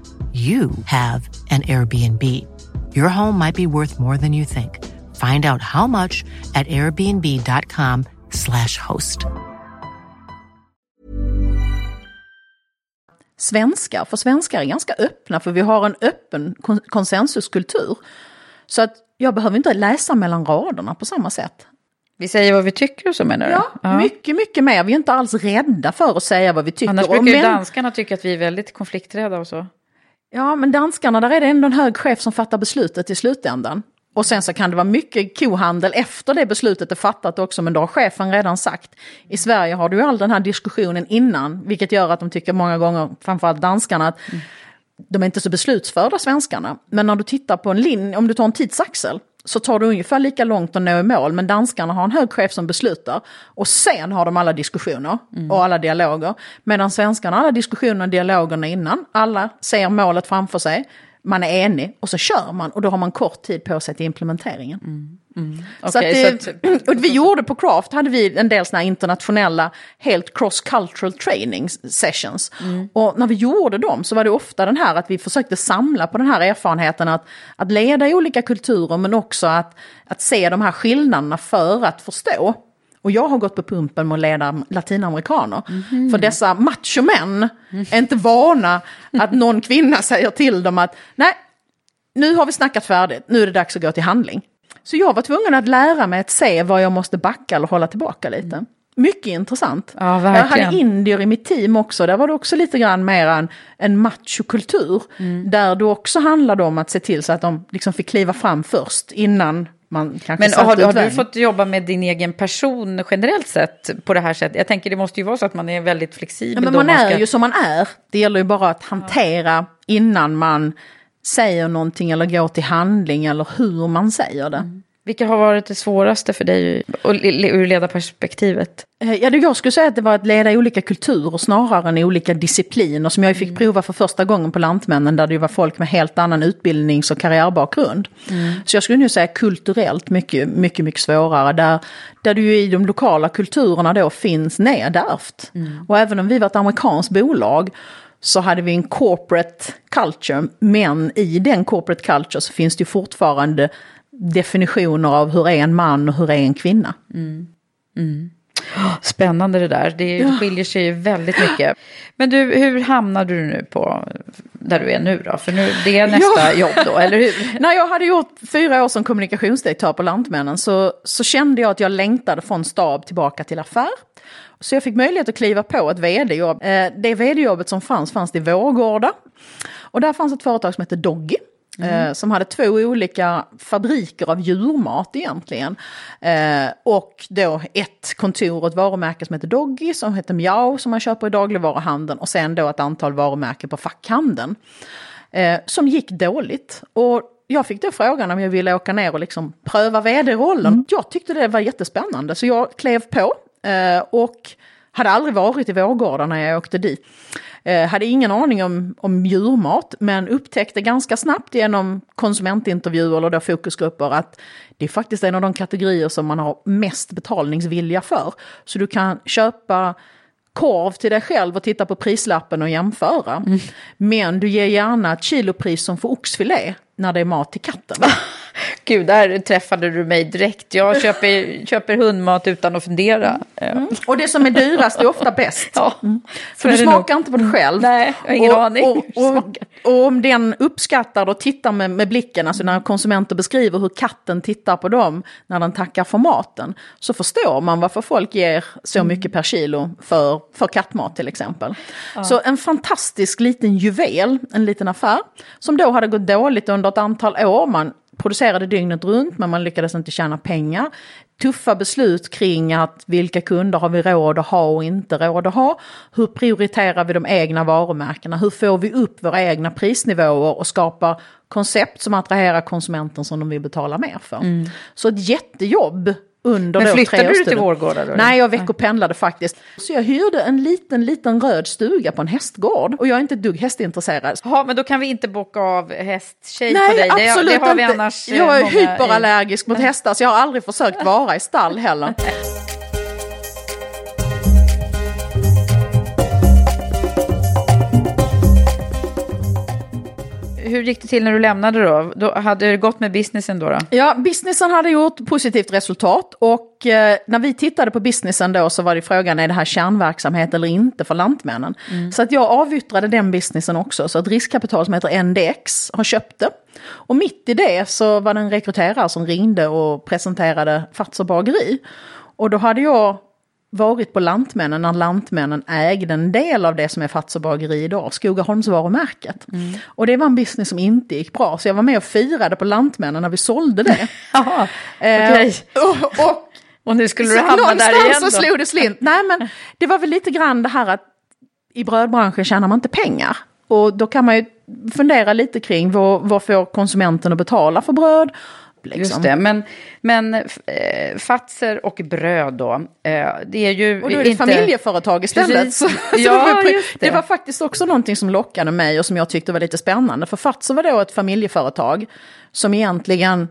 you have an Airbnb. Your home might be worth more than you think. Find out how much at airbnb.com slash host. Svenskar, för svenskar är ganska öppna för vi har en öppen kon konsensuskultur. Så att jag behöver inte läsa mellan raderna på samma sätt. Vi säger vad vi tycker så menar du? Ja, ja, mycket, mycket mer. Vi är inte alls rädda för att säga vad vi tycker. Annars brukar ju danskarna tycka att vi är väldigt konflikträdda och så. Ja, men danskarna, där är det ändå en hög chef som fattar beslutet i slutändan. Och sen så kan det vara mycket kohandel efter det beslutet är fattat också, men då har chefen redan sagt. I Sverige har du ju all den här diskussionen innan, vilket gör att de tycker många gånger, framförallt danskarna, att mm. de är inte så beslutsförda svenskarna. Men när du tittar på en linje, om du tar en tidsaxel, så tar det ungefär lika långt att nå i mål, men danskarna har en hög chef som beslutar. Och sen har de alla diskussioner mm. och alla dialoger. Medan svenskarna har alla diskussioner och dialogerna innan. Alla ser målet framför sig, man är enig och så kör man och då har man kort tid på sig till implementeringen. Mm. Mm. Så, okay, att, så att, och vi gjorde på Craft hade vi en del såna internationella helt cross-cultural training sessions. Mm. Och när vi gjorde dem så var det ofta den här att vi försökte samla på den här erfarenheten att, att leda i olika kulturer men också att, att se de här skillnaderna för att förstå. Och jag har gått på pumpen med att leda latinamerikaner. Mm. För dessa machomän är inte vana att någon kvinna säger till dem att nej, nu har vi snackat färdigt, nu är det dags att gå till handling. Så jag var tvungen att lära mig att se var jag måste backa eller hålla tillbaka lite. Mm. Mycket intressant. Ja, jag hade indier i mitt team också, där var det också lite grann mer en, en machokultur. Mm. Där det också handlade om att se till så att de liksom fick kliva fram först innan man kanske Men har, du- har du fått jobba med din egen person generellt sett på det här sättet? Jag tänker det måste ju vara så att man är väldigt flexibel. Ja, men man är ska- ju som man är. Det gäller ju bara att hantera innan man säger någonting eller går till handling eller hur man säger det. Vilka har varit det svåraste för dig ur ledarperspektivet? Eh, Ja, jag skulle säga att det var att leda olika kulturer snarare än olika discipliner som jag fick prova för första gången på Lantmännen där det var folk med helt annan utbildnings och karriärbakgrund. Så jag skulle nu säga kulturellt mycket, mycket, mycket svårare där, där det ju i de lokala kulturerna då finns nedärvt. Och även om vi var ett amerikanskt bolag så hade vi en corporate culture, men i den corporate culture så finns det fortfarande definitioner av hur är en man och hur är en kvinna. Spännande det där. Det skiljer sig ju väldigt mycket. Men du, hur hamnade du nu på där du är nu då? För nu, det är nästa Ja. jobb då, eller hur? När jag hade gjort fyra år som kommunikationsdirektör på Lantmännen så, så kände jag att jag längtade från stab tillbaka till affär. Så jag fick möjlighet att kliva på ett vd-jobb. Eh, Det vd-jobbet som fanns, fanns i Vårgårda. Och där fanns ett företag som hette Doggy. eh, Som hade två olika fabriker av djurmat egentligen. Eh, och då ett kontor och ett varumärke som heter Doggy, som heter Miao, som man köper i dagligvaruhandeln. Och sen då ett antal varumärken på fackhandeln som gick dåligt. Och jag fick då frågan om jag ville åka ner och liksom pröva vd-rollen. Jag tyckte det var jättespännande så jag klev på och hade aldrig varit i Vårgårda när jag åkte dit. Eh, hade ingen aning om, om djurmat men upptäckte ganska snabbt genom konsumentintervjuer då fokusgrupper att det är faktiskt en av de kategorier som man har mest betalningsvilja för. Så du kan köpa korv till dig själv och titta på prislappen och jämföra. Men du ger gärna ett kilopris som för oxfilé när det är mat till katten. Gud, där träffade du mig direkt. Jag köper, köper hundmat utan att fundera. Ja. Och det som är dyrast är ofta bäst. Ja, För du smakar inte på det själv. Nej, jag har ingen och, aning. Och, och, och om den uppskattar och tittar med, med blicken, alltså när konsumenter beskriver hur katten tittar på dem när den tackar för maten, så förstår man varför folk ger så Mm. mycket per kilo för, för kattmat till exempel. Så en fantastisk liten juvel, en liten affär, som då hade gått dåligt under ett antal år. Man producerade dygnet runt men man lyckades inte tjäna pengar. Tuffa beslut kring att vilka kunder har vi råd att ha och inte råd att ha. Hur prioriterar vi de egna varumärkena? Hur får vi upp våra egna prisnivåer och skapar koncept som attraherar konsumenten som de vill betala mer för? Så ett jättejobb under Men flyttade du till. Vårgårda då? Nej, jag veckopendlade faktiskt. Så jag hyrde en liten, liten röd stuga på en hästgård. Och jag är inte ett dugg hästintresserad. Ja, men då kan vi inte boka av hästtjej på Nej, dig. Det, absolut det har vi inte. annars eh, jag är många i- hyperallergisk mot hästar så jag har aldrig försökt vara i stall heller. Hur gick det till när du lämnade då? då hade du gått med businessen då? då? Ja, businessen hade gjort positivt resultat och eh, när vi tittade på businessen då så var det frågan, är det här kärnverksamhet eller inte för Lantmännen? Så att jag avyttrade den businessen också, så ett riskkapital som heter NDX har köpt det. Och mitt i det så var det en rekryterare som ringde och presenterade Fazer bageri. Och då hade jag varit på Lantmännen när Lantmännen ägde en del av det som är Fazer bageri idag, Skogaholmsvarumärket. Och det var en business som inte gick bra, så jag var med och firade på Lantmännen när vi sålde det. Jaha, Eh, okej. och, och Och nu skulle du så hamna där igen så då? slog det slint. Nej men det var väl lite grann det här att i brödbranschen tjänar man inte pengar. Och då kan man ju fundera lite kring vad, vad får konsumenten att betala för bröd? Liksom. Just det, men, men eh, Fatser och bröd då, eh, det är ju Och då är det inte... familjeföretag istället. Så, Ja, det, det. var faktiskt också någonting som lockade mig och som jag tyckte var lite spännande. För Fazer var då ett familjeföretag som egentligen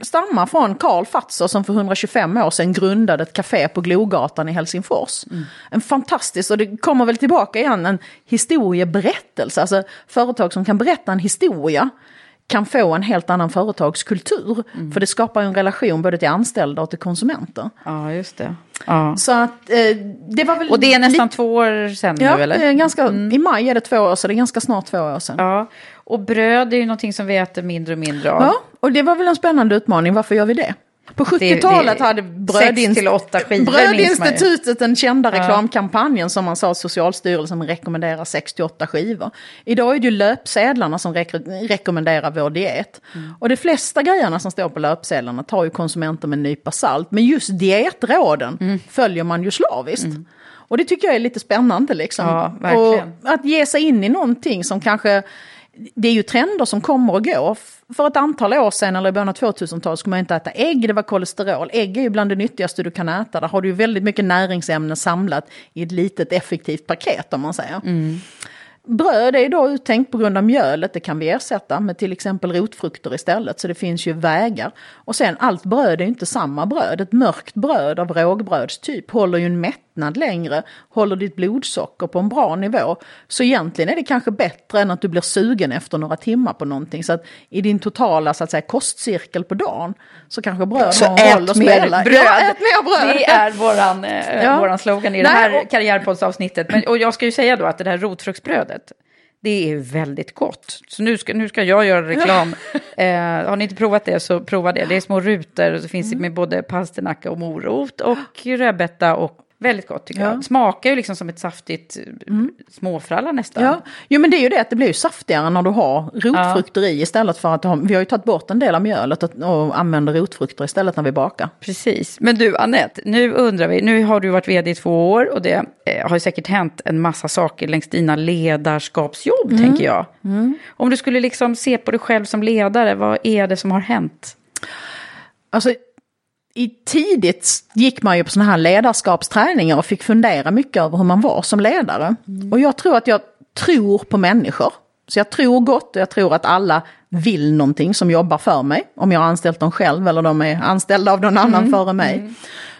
stammar från Karl Fazer som för 125 år sedan grundade ett café på Glogatan i Helsingfors. Mm. En fantastisk, och det kommer väl tillbaka igen, en historieberättelse. Alltså företag som kan berätta en historia kan få en helt annan företagskultur. Mm. För det skapar ju en relation både till anställda och till konsumenter. Ja, just det. Ja. Så att eh, det var väl... Och det är nästan två år sedan Ja, nu, eller? Mm. är ganska, i maj är det två år så det är ganska snart två år sedan. Ja. Ja, och bröd är ju någonting som vi äter mindre och mindre av. och det var väl en spännande utmaning, varför gör vi det? På Det- det- 70-talet hade. Brödinstitutet den kända reklamkampanjen som man sa Socialstyrelsen rekommenderar 68 skivor. Idag är det ju löpsedlarna som rek- rekommenderar vår diet. Mm. Och de flesta grejerna som står på löpsedlarna tar ju konsumenter med en nypa salt. Men just dietråden Mm. följer man ju slaviskt. Och det tycker jag är lite spännande liksom. Ja. Och att ge sig in i någonting som kanske det är ju trender som kommer och går. För ett antal år sedan, eller i början av 2000-talet, skulle man inte äta ägg, det var kolesterol. Ägg är ju bland det nyttigaste du kan äta. Där har du ju väldigt mycket näringsämnen samlat i ett litet effektivt paket om man säger. Bröd är idag uttänkt på grund av mjölet, det kan vi ersätta med till exempel rotfrukter istället. Så det finns ju vägar. Och sen allt bröd är ju inte samma bröd. Ett mörkt bröd av rågbrödstyp håller ju en mättnad längre, håller ditt blodsocker på en bra nivå. Så egentligen är det kanske bättre än att du blir sugen efter några timmar på någonting. Så att i din totala så att säga, kostcirkel på dagen så kanske bröd Så har en roll att mer spela. bröd. Ja, ät mer bröd. Det är våran, eh, Ja. våran slogan i Nej, det här och- karriärpoddsavsnittet. Men, och jag ska ju säga då att det här rotfruktsbrödet, det är väldigt gott. Så nu ska, nu ska jag göra reklam. eh, har ni inte provat det så prova det. Det är små rutor och så finns det Mm. med både pasternacka och morot och rödbeta och väldigt gott tycker Ja. Mm. jag. Smakar ju liksom som ett saftigt eh, småfralla nästan. Ja, jo men det är ju det att det blir ju saftigare när du har rotfrukter i istället för att ha, vi har ju tagit bort en del av mjölet och, och använder rotfrukter istället när vi bakar. Precis. Men du, Annette, nu undrar vi, nu har du varit vd i två år och det eh, har ju säkert hänt en massa saker längs dina ledarskapsjobb, Mm. tänker jag. Om du skulle liksom se på dig själv som ledare, vad är det som har hänt? Alltså, i tidigt gick man ju på sådana här ledarskapsträningar och fick fundera mycket över hur man var som ledare. Och jag tror att jag tror på människor. Så jag tror gott och jag tror att alla vill någonting som jobbar för mig. Om jag har anställt dem själv eller de är anställda av någon annan före mig.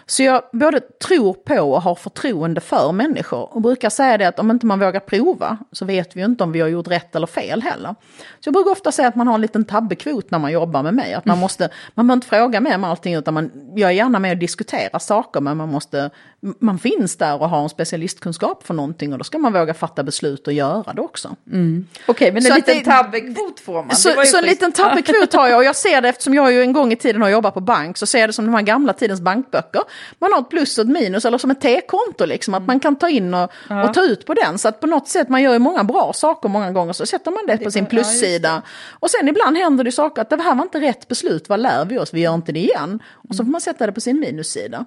Så jag både tror på och har förtroende för människor. Och brukar säga det att om inte man vågar prova så vet vi ju inte om vi har gjort rätt eller fel heller. Så jag brukar ofta säga att man har en liten tabbekvot när man jobbar med mig. Att man måste, man behöver inte fråga mig om allting utan man, jag är gärna med och diskutera saker men man måste, man finns där och har en specialistkunskap för någonting och då ska man våga fatta beslut och göra det också. Okej, men Så en liten det- tabbekvot får man. Så, så en liten tabbekvot har jag och jag ser det eftersom jag ju en gång i tiden har jobbat på bank så ser jag det som de här gamla tidens bankböcker. Man har ett plus och ett minus eller som ett T-konto liksom att man kan ta in och, och ta ut på den. Så att på något sätt man gör ju många bra saker många gånger så sätter man det på sin ja, plussida. Och sen ibland händer det saker att det här var inte rätt beslut, vad lär vi oss, vi gör inte det igen. Och så får man sätta det på sin minussida.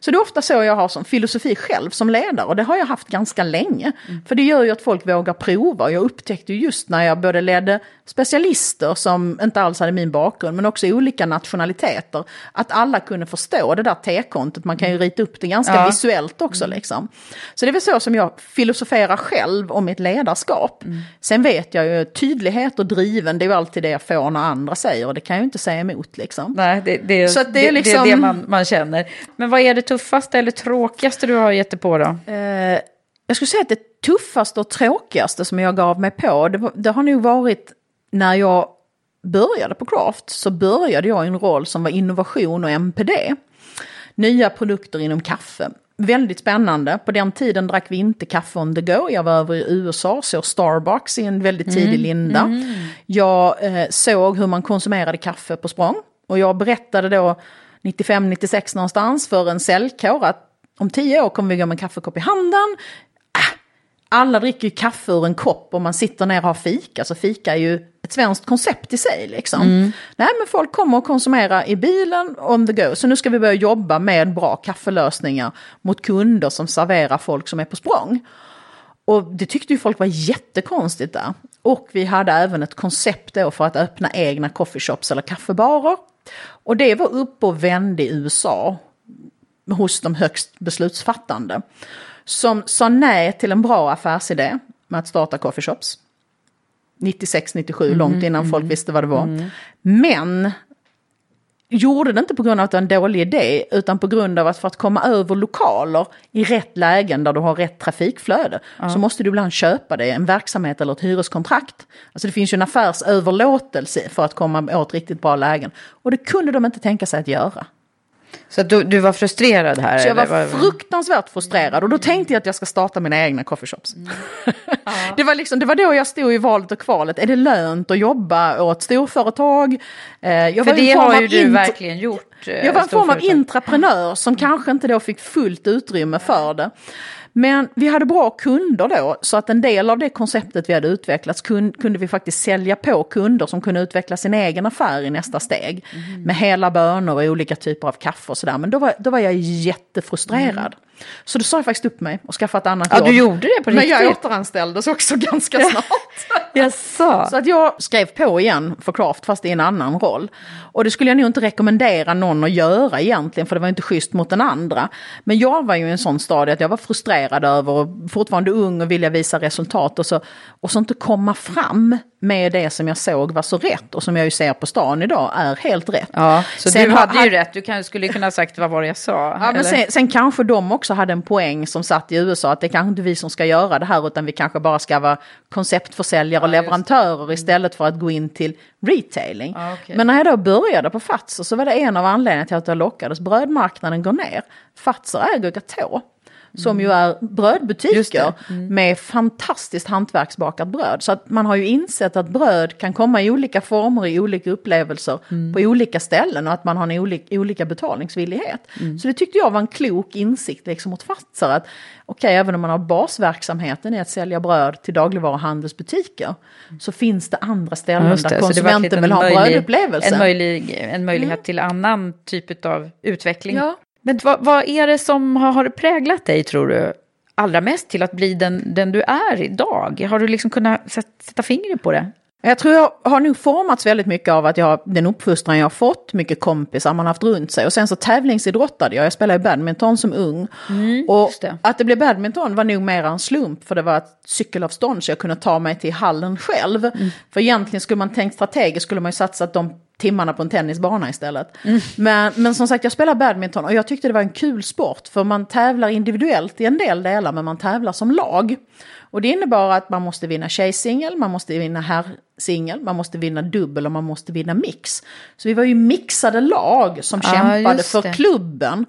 Så det är ofta så jag har som filosofi själv som ledare och det har jag haft ganska länge. För det gör ju att folk vågar prova och jag upptäckte just när jag både ledde specialister som inte alls hade min bakgrund men också olika nationaliteter. Att alla kunde förstå det där T-kontot, man kan ju rita upp det ganska Ja. visuellt också liksom. Så det är väl så som jag filosoferar själv om mitt ledarskap. Sen vet jag ju tydlighet och driven, det är ju alltid det jag får när andra säger och det kan jag ju inte säga emot liksom. Nej, det, det, Så att det är det, det är liksom- det man, man känner. Men vad är det tuffaste eller tråkigaste du har gett dig på då? Eh, jag skulle säga att det tuffaste och tråkigaste som jag gav mig på, det, det har nog varit när jag började på Craft, så började jag i en roll som var innovation och MPD. Nya produkter inom kaffe. Väldigt spännande. På den tiden drack vi inte kaffe on the go. Jag var över i USA, såg Starbucks i en väldigt tidig linda. Jag eh, såg hur man konsumerade kaffe på språng. Och jag berättade då 95-96 någonstans för en säljkår att om tio år kommer vi gå med en kaffekopp i handen. Äh, alla dricker ju kaffe ur en kopp och man sitter ner och har fika. Så fika är ju ett svenskt koncept i sig. Liksom. Nej men folk kommer att konsumera i bilen on the go. Så nu ska vi börja jobba med bra kaffelösningar mot kunder som serverar folk som är på språng. Och det tyckte ju folk var jättekonstigt där. Och vi hade även ett koncept då för att öppna egna coffeeshops eller kaffebarer. Och det var upp och vände i USA hos de högst beslutsfattande. Som sa nej till en bra affärsidé med att starta coffeeshops. 96-97, långt innan folk visste vad det var. Men gjorde det inte på grund av att det var en dålig idé, utan på grund av att för att komma över lokaler i rätt lägen där du har rätt trafikflöde, så måste du ibland köpa dig en verksamhet eller ett hyreskontrakt. Alltså det finns ju en affärsöverlåtelse för att komma åt riktigt bra lägen. Och det kunde de inte tänka sig att göra. Så du, du var frustrerad här? Så jag var fruktansvärt frustrerad och då tänkte jag att jag ska starta mina egna coffeeshops. det, var liksom, det var då jag stod i valet och kvalet. Är det lönt att jobba åt storföretag? Eh, jag För det har ju du verkligen gjort. eh, Jag var en form av. Mm. intraprenör som kanske inte då fick fullt utrymme för det. Men vi hade bra kunder då, så att en del av det konceptet vi hade utvecklat kun, kunde vi faktiskt sälja på kunder som kunde utveckla sin egen affär i nästa steg. Mm. Med hela bönor och olika typer av kaffe och sådär. Men då var, då var jag jättefrustrerad. Så då sa jag faktiskt upp mig och skaffade ett annat. Ja, jobb. du gjorde det på Men jag riktigt? återanställdes också ganska snart. Jaså? Så att jag skrev på igen för Craft fast i en annan roll. Och det skulle jag nog inte rekommendera någon att göra egentligen för det var inte schysst mot den andra. Men jag var ju i en sån stadie att jag var frustrerad över och fortfarande ung och vilja visa resultat och så, och så inte komma fram med det som jag såg var så rätt och som jag ju ser på stan idag är helt rätt. Ja, så Sen du hade ju rätt. Du kan, skulle kunna ha sagt vad var det jag sa? Ja, men sen, sen kanske de också hade en poäng som satt i USA att det kanske inte vi som ska göra det här utan vi kanske bara ska vara konceptförsäljare och leverantörer istället för att gå in till retailing. Ja, okej. Men när jag då började på Fazer så var det en av anledningarna till att jag lockades. Brödmarknaden går ner. Fazer äger Gatå. Som ju är brödbutiker det. med fantastiskt hantverksbakat bröd. Så att man har ju insett att bröd kan komma i olika former, i olika upplevelser, på olika ställen och att man har en olika, olika betalningsvillighet. Så det tyckte jag var en klok insikt liksom mot Fazer. Att okej, även om man har basverksamheten i att sälja bröd till dagligvaruhandelsbutiker så finns det andra ställen där det, var konsumenten en vill ha en brödupplevelse. En, möjlig, en möjlighet till annan typ av utveckling. Ja. Men vad, vad är det som har, präglat dig, tror du, allra mest till att bli den, den du är idag? Har du liksom kunnat sätta, fingret på det? Jag tror jag har nog formats väldigt mycket av att jag den uppfostran jag har fått, mycket kompisar man har haft runt sig. Och sen så tävlingsidrottade jag, jag spelade badminton som ung. och Mm, just det. att det blev badminton var nog mer en slump, för det var ett cykelavstånd så jag kunde ta mig till hallen själv. Mm. För egentligen skulle man tänkt strategiskt skulle man ju satsat de timmarna på en tennisbana istället. Mm. Men, men som sagt, jag spelar badminton och jag tyckte det var en kul sport, för man tävlar individuellt i en del delar, men man tävlar som lag. Och det innebar att man måste vinna tjejsingel, man måste vinna herrsingel, man måste vinna dubbel och man måste vinna mix. Så vi var ju mixade lag som Ja, kämpade för klubben.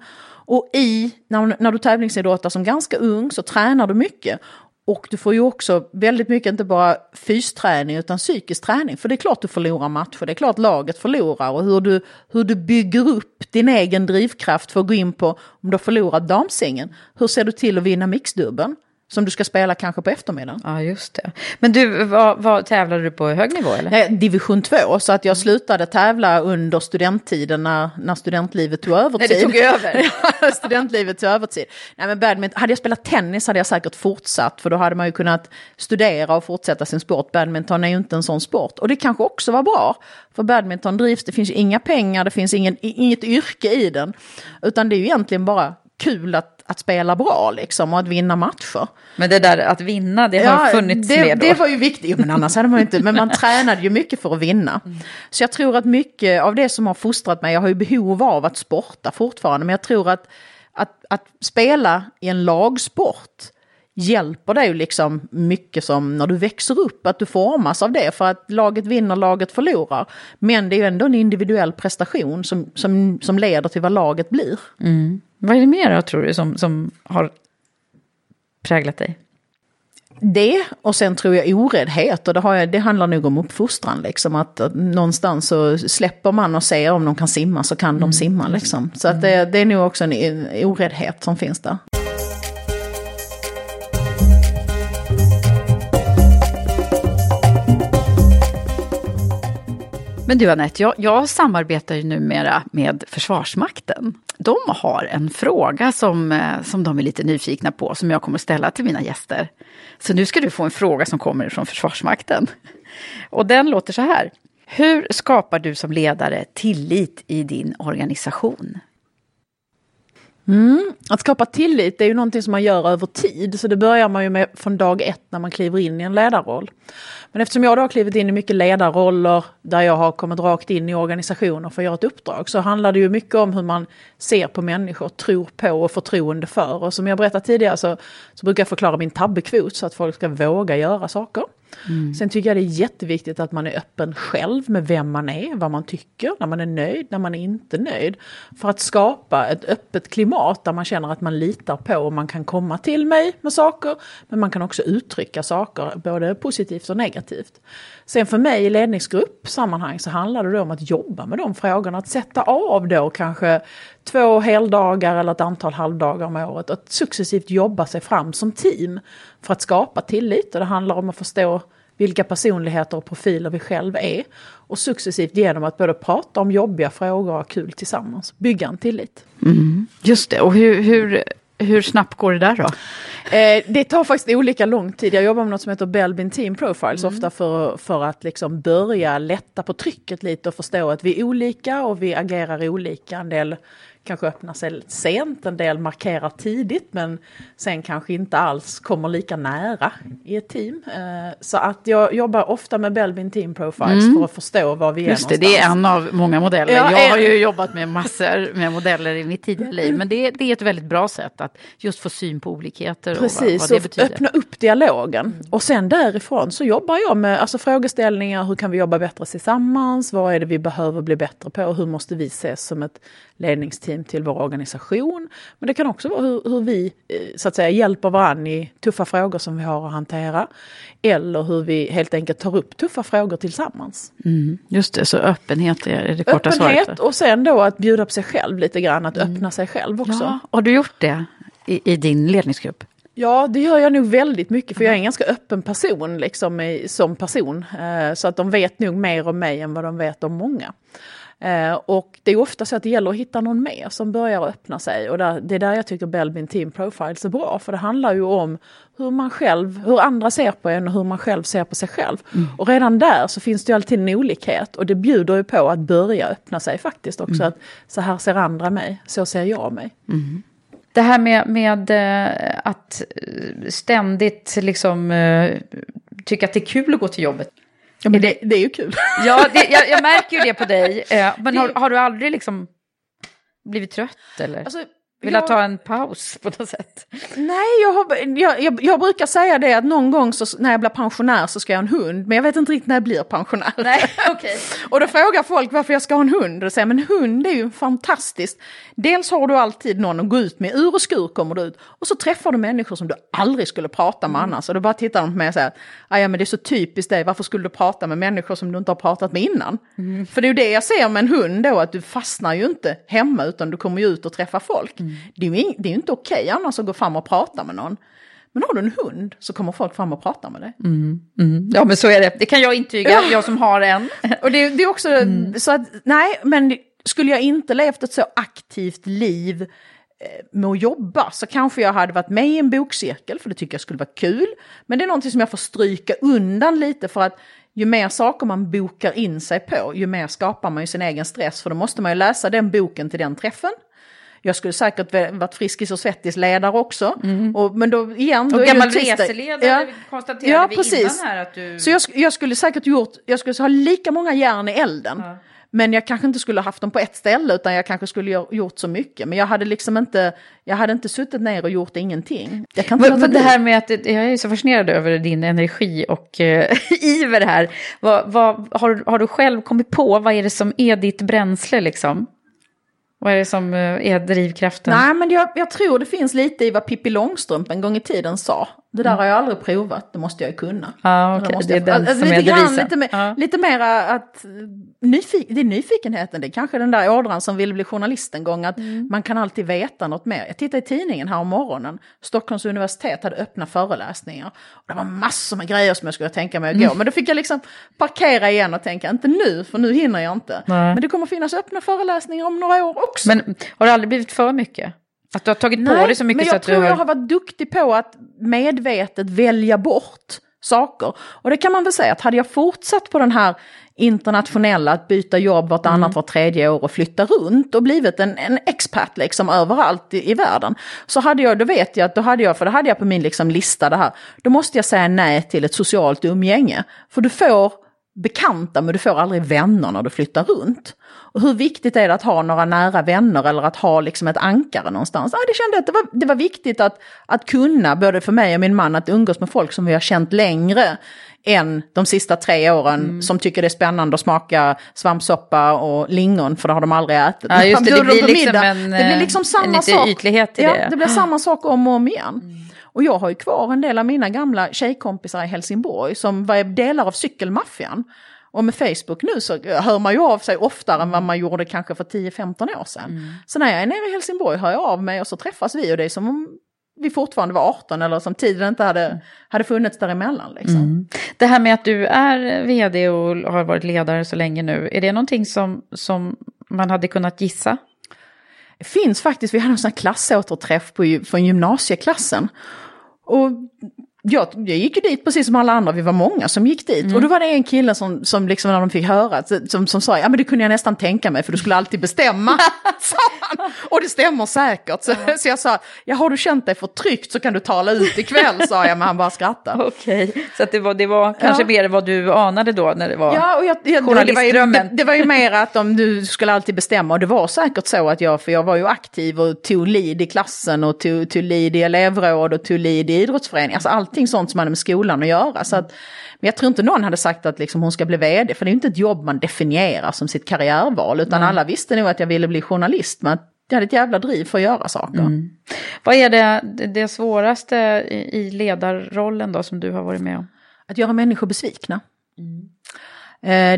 Och i, när, när du tävlingsidrottar som ganska ung så tränar du mycket. Och du får ju också väldigt mycket, inte bara fysträning utan psykisk träning. För det är klart du förlorar matcher, det är klart laget förlorar. Och hur du, hur du bygger upp din egen drivkraft för att gå in på, om du har förlorat damsängen, hur ser du till att vinna mixdubben? Som du ska spela kanske på eftermiddagen. Ja, just det. Men du, vad, vad tävlade du på hög nivå eller? Nej, division 2, så att jag slutade tävla under studenttiden när, när studentlivet tog övertid. När det tog över. Studentlivet tog övertid. Nej, men badminton, hade jag spelat tennis hade jag säkert fortsatt, för då hade man ju kunnat studera och fortsätta sin sport. Badminton är ju inte en sån sport. Och det kanske också var bra, för badminton drivs, det finns inga pengar, det finns ingen, inget yrke i den. Utan det är ju egentligen bara kul att, att spela bra liksom och att vinna matcher. Men det där att vinna, det har funnits det, med då. det var ju viktigt, jo, men annars hade man ju inte, men man tränade ju mycket för att vinna. Så jag tror att mycket av det som har fostrat mig, jag har ju behov av att sporta fortfarande, men jag tror att, att, att spela i en lagsport hjälper dig liksom mycket som när du växer upp, att du formas av det, för att laget vinner, laget förlorar. Men det är ju ändå en individuell prestation som, som, som leder till vad laget blir. Vad är det mer då, tror du, som, som har präglat dig? Det och sen tror jag oräddhet och det, har jag, det handlar nog om uppfostran. Liksom, att, att någonstans så släpper man och ser om de kan simma så kan de simma. Liksom. Så att det, det är nog också en, en oräddhet som finns där. Men du Anette, jag, jag samarbetar ju numera med Försvarsmakten. De har en fråga som, eh, som de är lite nyfikna på, som jag kommer att ställa till mina gäster. Så nu ska du få en fråga som kommer från Försvarsmakten. Och den låter så här. Hur skapar du som ledare tillit i din organisation? Mm, att skapa tillit det är ju någonting som man gör över tid. Så det börjar man ju med från dag ett när man kliver in i en ledarroll. Men eftersom jag då har klivit in i mycket ledarroller där jag har kommit rakt in i organisationer för att göra ett uppdrag så handlar det ju mycket om hur man ser på människor, tror på och förtroende för. Och som jag berättade tidigare så, så brukar jag förklara min tabbekvot så att folk ska våga göra saker. Mm. Sen tycker jag det är jätteviktigt att man är öppen själv med vem man är, vad man tycker, när man är nöjd, när man är inte nöjd. För att skapa ett öppet klimat där man känner att man litar på och man kan komma till mig med saker, men man kan också uttrycka saker, både positivt och negativt. Sen för mig i ledningsgruppsammanhang så handlar det då om att jobba med de frågorna, att sätta av då kanske två heldagar eller ett antal halvdagar om året, att successivt jobba sig fram som team för att skapa tillit. Och det handlar om att förstå vilka personligheter och profiler vi själva är. Och successivt genom att både prata om jobbiga frågor och ha kul tillsammans, bygga en tillit. Mm, just det, och hur, hur, hur snabbt går det där då? Eh, det tar faktiskt olika lång tid. Jag jobbar med något som heter Belbin Team Profiles, mm. ofta för, för att liksom börja lätta på trycket lite och förstå att vi är olika och vi agerar olika. En del kanske öppnar sig sent, en del markerar tidigt men sen kanske inte alls kommer lika nära i ett team. Eh, så att jag jobbar ofta med Belbin Team Profiles mm. för att förstå var vi är Just det, någonstans. det är en av många modeller. Ja, jag har ju jobbat med massor med modeller i mitt tidigare liv men det, det är ett väldigt bra sätt att just få syn på olikheter Precis, och vad, vad det betyder. öppna upp dialogen. Mm. Och sen därifrån så jobbar jag med alltså, frågeställningar, hur kan vi jobba bättre tillsammans, vad är det vi behöver bli bättre på, hur måste vi ses som ett ledningsteam till vår organisation. Men det kan också vara hur, hur vi eh, så att säga hjälper varandra i tuffa frågor som vi har att hantera. Eller hur vi helt enkelt tar upp tuffa frågor tillsammans. Mm, just det, så öppenhet är det korta öppenhet svaret. Öppenhet och sen då att bjuda på sig själv lite grann, att mm. öppna sig själv också. Ja, har du gjort det i, i din ledningsgrupp? Ja, det gör jag nog väldigt mycket för jag är en ganska öppen person liksom, som person. Eh, så att de vet nog mer om mig än vad de vet om många. Eh, och det är ofta så att det gäller att hitta någon mer som börjar öppna sig. Och där, det är där jag tycker Belbin Team Profiles är bra. För det handlar ju om hur man själv, hur andra ser på en och hur man själv ser på sig själv. Mm. Och redan där så finns det ju alltid en olikhet. Och det bjuder ju på att börja öppna sig faktiskt också. Mm. Att så här ser andra mig, så ser jag mig. Mm. Det här med, med eh, att eh, ständigt liksom tycka att det är kul att gå till jobbet. Ja, men det, det är ju kul. Ja, det, jag, jag, märker ju det på dig. Eh, men har, har, du aldrig liksom blivit trött eller? Alltså, vill jag... ta en paus på något sätt? Nej, jag, har, jag, jag, jag, brukar säga det att någon gång så, när jag blir pensionär så ska jag ha en hund. Men jag vet inte riktigt när jag blir pensionär. Nej, okay. och då frågar folk varför jag ska ha en hund. Och säger men hund är ju fantastiskt. Dels har du alltid någon att gå ut med, ur och skur kommer du ut. Och så träffar du människor som du aldrig skulle prata med mm. annars. Och då bara tittar de på mig och säger, ja men det är så typiskt dig, varför skulle du prata med människor som du inte har pratat med innan? Mm. För det är ju det jag ser med en hund då, att du fastnar ju inte hemma utan du kommer ju ut och träffar folk. Mm. Det är ju, det är ju inte okej okay annars att gå fram och prata med någon. Men har du en hund så kommer folk fram och prata med dig. Mm, mm. Ja men så är det, det kan jag intyga, ja. jag som har en. och det, det är också mm. så att, nej men skulle jag inte levt ett så aktivt liv eh, med att jobba så kanske jag hade varit med i en bokcirkel för det tycker jag skulle vara kul. Men det är någonting som jag får stryka undan lite för att ju mer saker man bokar in sig på ju mer skapar man ju sin egen stress för då måste man ju läsa den boken till den träffen. Jag skulle säkert varit Friskis och Svettis-ledare också. Mm. Och, men då igen... Då och gammal reseledare ja. konstaterade ja, vi precis. innan här att du... Så jag, jag, skulle säkert gjort, jag skulle ha lika många järn i elden. Ja. Men jag kanske inte skulle haft dem på ett ställe utan jag kanske skulle gjort så mycket. Men jag hade liksom inte, jag hade inte suttit ner och gjort ingenting. Jag kan inte men, det här med att, jag är så fascinerad över din energi och uh, iver här. Vad, vad, har, har du själv kommit på, vad är det som är ditt bränsle liksom? Vad är det som eh, är drivkraften? Nej, men jag, jag, tror det finns lite i vad Pippi Långstrump en gång i tiden sa. Det där mm. har jag aldrig provat, det måste jag ju kunna. Ah, okay. det, är den alltså, som lite är devisen. Lite, mer, ah. lite mera att, nyfik, det är nyfikenheten, det är kanske den där ådran som vill bli journalist en gång, att mm. man kan alltid veta något mer. Jag tittade i tidningen här om morgonen, Stockholms universitet hade öppna föreläsningar. Och det var massor med grejer som jag skulle tänka mig att gå, mm. men då fick jag liksom parkera igen och tänka, inte nu, för nu hinner jag inte. Nej. Men det kommer finnas öppna föreläsningar om några år också. Men har det aldrig blivit för mycket? Att du har tagit Nej, på dig så mycket så att du har... jag tror jag har varit duktig på att medvetet välja bort saker. Och det kan man väl säga att hade jag fortsatt på den här internationella, att byta jobb vartannat, mm. var tredje år och flytta runt och blivit en, en expert liksom överallt i, i världen. Så hade jag, då vet jag att då hade jag, för det hade jag på min liksom lista det här, då måste jag säga nej till ett socialt umgänge. För du får bekanta men du får aldrig vänner när du flyttar runt. Och hur viktigt är det att ha några nära vänner eller att ha liksom ett ankare någonstans? Ja, det kände att det var, det var viktigt att, att kunna, både för mig och min man, att umgås med folk som vi har känt längre än de sista tre åren Mm. som tycker det är spännande att smaka svampsoppa och lingon för det har de aldrig ätit. Ja, just det, det blir liksom en, det blir eh, liksom samma en sak. ytlighet i det. Mm. det blir samma sak om och om igen. Och jag har ju kvar en del av mina gamla tjejkompisar i Helsingborg som var delar av cykelmaffian. Och med Facebook nu så hör man ju av sig oftare än vad man gjorde kanske för 10-15 år sedan. Mm. Så när jag är nere i Helsingborg hör jag av mig och så träffas vi och det är som om vi fortfarande var 18 eller som tiden inte hade, hade funnits däremellan. Liksom. Mm. Det här med att du är vd och har varit ledare så länge nu, är det någonting som, som man hade kunnat gissa? Det finns faktiskt, vi hade en sån här klassåterträff på, från gymnasieklassen. Och jag, jag gick ju dit precis som alla andra, vi var många som gick dit. Och då var det en kille som, som liksom när de fick höra, som, som sa, ja men det kunde jag nästan tänka mig för du skulle alltid bestämma. Och det stämmer säkert. Så, så jag sa, ja har du känt dig förtryckt så kan du tala ut ikväll, sa jag, men han bara skrattade. Okej, så att det var, det var kanske mer vad du anade då när det var... Ja, och jag, jag, det, var ju, det, det var ju mer att om du skulle alltid bestämma, och det var säkert så att jag, för jag var ju aktiv och tog lead i klassen och tog, tog lead i elevråd och tog lead i idrottsförening, alltså allting sånt som hade med skolan att göra. Så att, men jag tror inte någon hade sagt att liksom hon ska bli vd, för det är inte ett jobb man definierar som sitt karriärval, utan alla visste nog att jag ville bli journalist, men jag hade ett jävla driv för att göra saker. Vad är det, det, svåraste i ledarrollen då som du har varit med om? Att göra människor besvikna. Eh,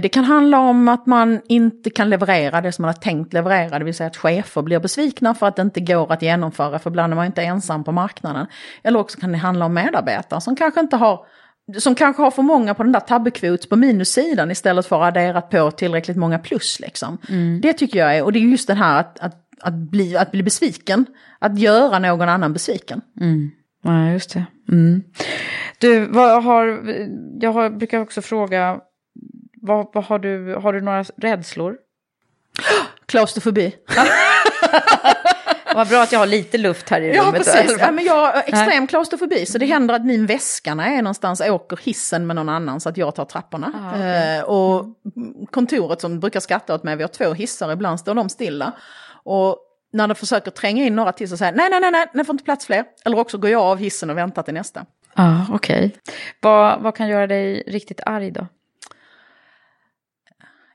Det kan handla om att man inte kan leverera det som man har tänkt leverera, det vill säga att chefer blir besvikna för att det inte går att genomföra, för ibland är man inte ensam på marknaden. Eller också kan det handla om medarbetare som kanske inte har som kanske har för många på den där tabbekvots på minussidan istället för att adderat på tillräckligt många plus. Liksom. Det tycker jag är, och det är just det här att, att, att, bli, att bli besviken, att göra någon annan besviken. Ja, just det. Mm. Du, har, jag har, brukar också fråga, vad, vad har, du, har du några rädslor? Klaustrofobi. Vad bra att jag har lite luft här i Ja, rummet. precis. Ja, men jag har extrem klaustrofobi, så det händer att min väska när jag är någonstans åker hissen med någon annan så att jag tar trapporna. eh, och kontoret som brukar skratta åt mig, vi har två hissar, ibland står de stilla. Och när de försöker tränga in några till så säger nej, nej, nej, nej, det får inte plats fler. Eller också går jag av hissen och väntar till nästa. Ja, okej. Vad, vad kan göra dig riktigt arg då?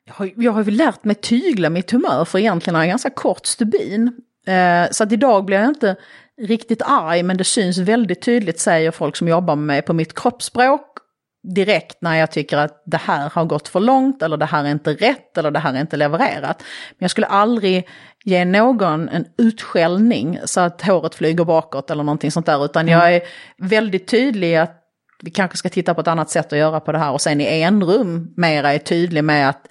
Jag har, jag har ju lärt mig tygla mitt humör för egentligen har jag ganska kort stubin. Eh, så att idag blir jag inte riktigt arg men det syns väldigt tydligt säger folk som jobbar med mig på mitt kroppsspråk direkt när jag tycker att det här har gått för långt eller det här är inte rätt eller det här är inte levererat. Men jag skulle aldrig ge någon en utskällning så att håret flyger bakåt eller någonting sånt där utan jag är väldigt tydlig att vi kanske ska titta på ett annat sätt att göra på det här och sen i enrum mera är tydlig med att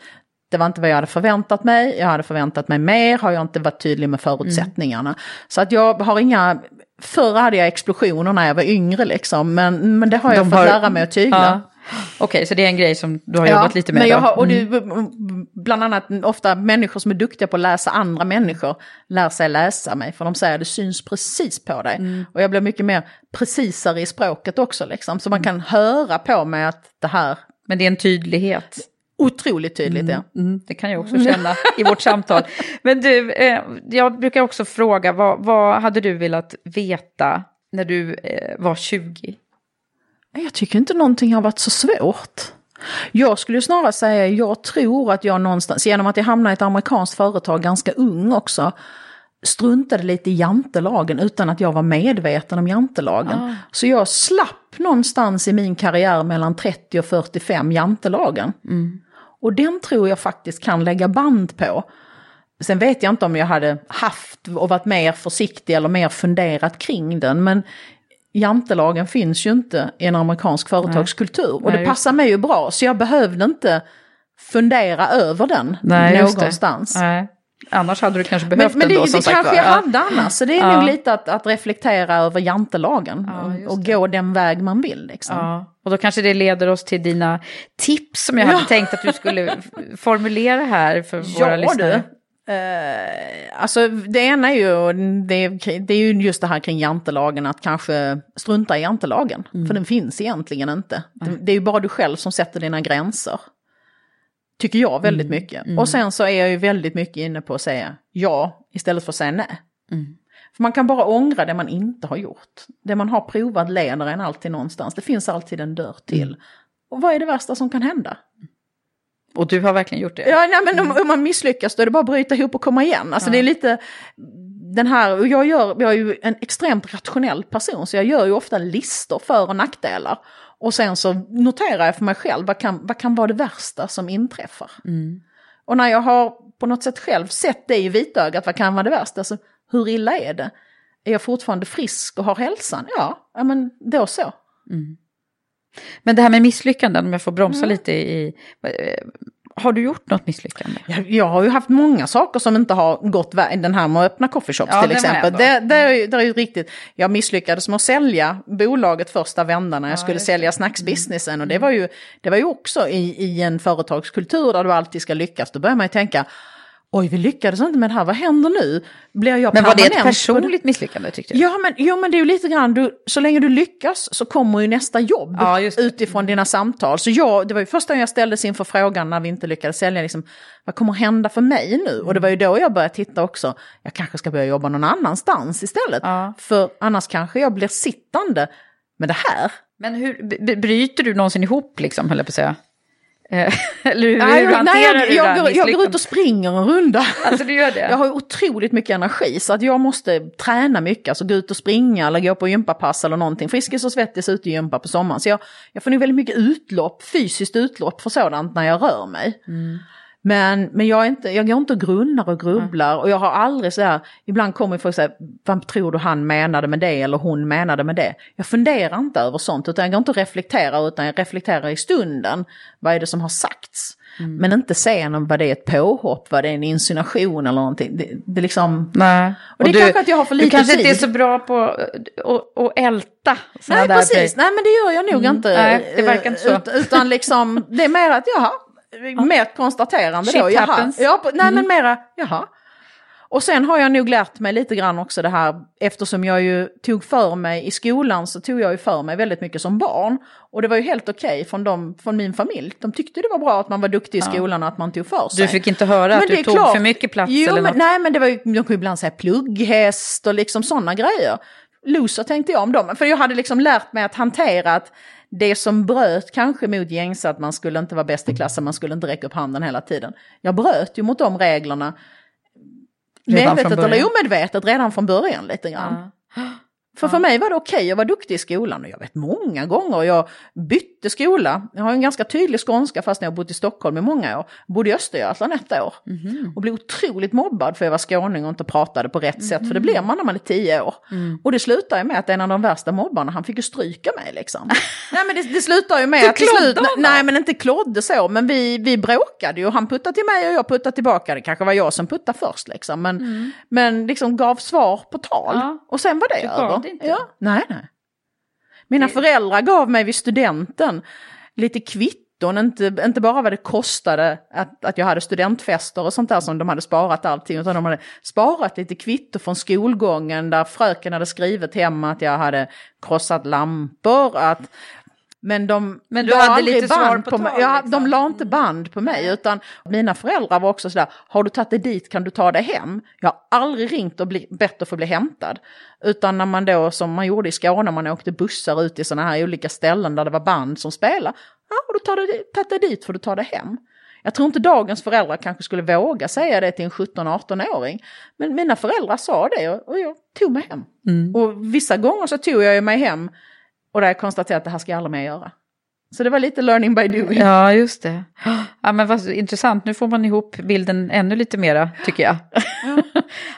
det var inte vad jag hade förväntat mig, jag hade förväntat mig mer, har jag inte varit tydlig med förutsättningarna. Så att jag har inga, förr hade jag explosioner när jag var yngre liksom, men, men det har jag De fått har- lära mig att tygla. Ja. Okej, så det är en grej som du har jobbat lite med men jag har, och det, bland annat ofta människor som är duktiga på att läsa andra människor lär sig läsa mig, för de säger det syns precis på dig. Mm. Och jag blir mycket mer precisare i språket också, liksom, så man Mm. kan höra på mig att det här, Men det är en tydlighet. Otroligt tydligt ja. Mm, det kan jag också känna i vårt samtal. Men du, eh, jag brukar också fråga, vad, vad hade du velat veta när du eh, var 20? Jag tycker inte någonting har varit så svårt. Jag skulle snarare säga, jag tror att jag någonstans, genom att jag hamnade i ett amerikanskt företag ganska ung också, struntade lite i jantelagen utan att jag var medveten om jantelagen. Så jag slapp någonstans i min karriär mellan 30 och 45 jantelagen. Och den tror jag faktiskt kan lägga band på. Sen vet jag inte om jag hade haft och varit mer försiktig eller mer funderat kring den. Men jantelagen finns ju inte i en amerikansk företagskultur. Och Nej, det just passar mig ju bra, så jag behövde inte fundera över den det. någonstans. Nej. Annars hade du kanske Men, behövt men den det, då som det sagt kanske var. jag Ja. hade annars, så det är Ja. nog lite att, att reflektera över jantelagen Ja, och, och gå den väg man vill. Liksom. Ja, och då kanske det leder oss till dina tips som jag hade tänkt att du skulle formulera här för våra lyssnare. du. Eh, alltså det ena är ju, det det är ju just det här kring jantelagen, att kanske strunta i jantelagen. Mm. För den finns egentligen inte. Det, det är ju bara du själv som sätter dina gränser. Tycker jag väldigt mycket. Och sen så är jag ju väldigt mycket inne på att säga ja istället för att säga nej. För man kan bara ångra det man inte har gjort. Det man har provat leder en alltid någonstans. Det finns alltid en dörr till. Och vad är det värsta som kan hända? Och du har verkligen gjort det? Ja, nej, men om, om man misslyckas då är det bara att bryta ihop och komma igen. Alltså det är lite den här, och jag, gör, jag är ju en extremt rationell person så jag gör ju ofta listor för och nackdelar. Och sen så noterar jag för mig själv vad kan, vad kan vara det värsta som inträffar. Och när jag har på något sätt själv sett det i vitögat, vad kan vara det värsta? Alltså, hur illa är det? Är jag fortfarande frisk och har hälsan? Ja, ja men då så. Men det här med misslyckanden, om jag får bromsa lite i... Har du gjort något misslyckande? Jag, jag har ju haft många saker som inte har gått vägen. Den här med att öppna coffeeshops Ja, till exempel. Det, det, är ju, det är ju riktigt. Jag misslyckades med att sälja bolaget första vändan när jag skulle sälja snacksbusinessen. Och det var ju, det var ju också i, i en företagskultur där du alltid ska lyckas. Då börjar man ju tänka, oj vi lyckades inte med det här, vad händer nu? Blir jag Men var det ett personligt misslyckande tyckte du? Ja men, jo, men det är ju lite grann, du, så länge du lyckas så kommer ju nästa jobb Ja, utifrån dina samtal. Så jag, det var ju första gången jag ställdes inför frågan när vi inte lyckades sälja, liksom, vad kommer hända för mig nu? Och det var ju då jag började titta också, jag kanske ska börja jobba någon annanstans istället. Ja. För annars kanske jag blir sittande med det här. Men hur, bryter du någonsin ihop liksom, höll jag på att säga? Eh, Eller hur, Nej, hur jag, hanterar nej, jag, du jag, går, jag går ut misslyckandet? och springer en runda. Alltså du gör det? Jag har otroligt mycket energi så att jag måste träna mycket, alltså gå ut och springa eller gå på gympapass eller någonting. Friskis och Svettis ute i gympa på sommaren. Så jag, jag får nog väldigt mycket utlopp, fysiskt utlopp för sådant när jag rör mig. Men, men jag, är inte, jag går inte och grunnar och grubblar och jag har aldrig så här, ibland kommer folk säga, vad tror du han menade med det eller hon menade med det? Jag funderar inte över sånt utan jag går inte och reflekterar utan jag reflekterar i stunden, vad är det som har sagts? Men inte sen vad det är ett påhopp, vad det är en insinuation eller någonting. Det, det är liksom... Nej. Och det är kanske att jag har för lite Du kanske tid. inte är så bra på att- älta Nej där precis, grejer. nej men det gör jag nog inte. Nej, det verkar inte så. Ut, utan liksom, det är mer att jaha, mer ett konstaterande Shit då. Jaha. Ja, nej men mera, jaha. Och sen har jag nog lärt mig lite grann också det här, eftersom jag ju tog för mig i skolan så tog jag ju för mig väldigt mycket som barn. Och det var ju helt okej från, dem- från min familj. De tyckte det var bra att man var duktig i skolan och att man tog för sig. Du fick inte höra att Men du det är tog klart. för mycket plats jo, eller men, något? Nej men det var ju, de kunde ju ibland säga plugghäst och liksom sådana grejer. Loser tänkte jag om dem, för jag hade liksom lärt mig att hantera att det som bröt kanske mot gängse att man skulle inte vara bäst i klassen, man skulle inte räcka upp handen hela tiden. Jag bröt ju mot de reglerna Redan medvetet eller omedvetet redan från början lite grann. För för mig var det okej att vara duktig i skolan och jag vet många gånger jag bytte skola. Jag har en ganska tydlig skånska fast jag har bott i Stockholm i många år. Bodde i Östergötland ett år och blev otroligt mobbad för jag var skåning och inte pratade på rätt sätt. För det blir man när man är tio år. Och det slutar ju med att en av de värsta mobbarna han fick ju stryka mig liksom. nej men det, det slutar ju med Du att till slut, nej men inte klodde så, men vi, vi bråkade ju. Han puttade till mig och jag puttade tillbaka. Det kanske var jag som puttade först liksom. Men, men liksom gav svar på tal. Ja. Och sen var det över. Det inte? Ja, nej, nej. Mina föräldrar gav mig vid studenten lite kvitton, inte, inte bara vad det kostade att, att jag hade studentfester och sånt där som de hade sparat allting, utan de hade sparat lite kvitto från skolgången där fröken hade skrivit hemma att jag hade krossat lampor, att men de Men du hade lite svar på mig. Ja, liksom. de la inte band på mig utan mina föräldrar var också sådär, har du tagit dig dit kan du ta dig hem. Jag har aldrig ringt och bli, bett att få bli hämtad. Utan när man då, som man gjorde i Skåne, man åkte bussar ut till sådana här olika ställen där det var band som spelade. Ja, har du tagit dig, dit får du ta dig hem. Jag tror inte dagens föräldrar kanske skulle våga säga det till en 17-18-åring. Men mina föräldrar sa det och jag tog mig hem. Och vissa gånger så tog jag mig hem och där jag konstaterade att det här ska jag aldrig mer göra. Så det var lite learning by doing. Ja, just det. Ja, men vad intressant. Nu får man ihop bilden ännu lite mera, tycker jag.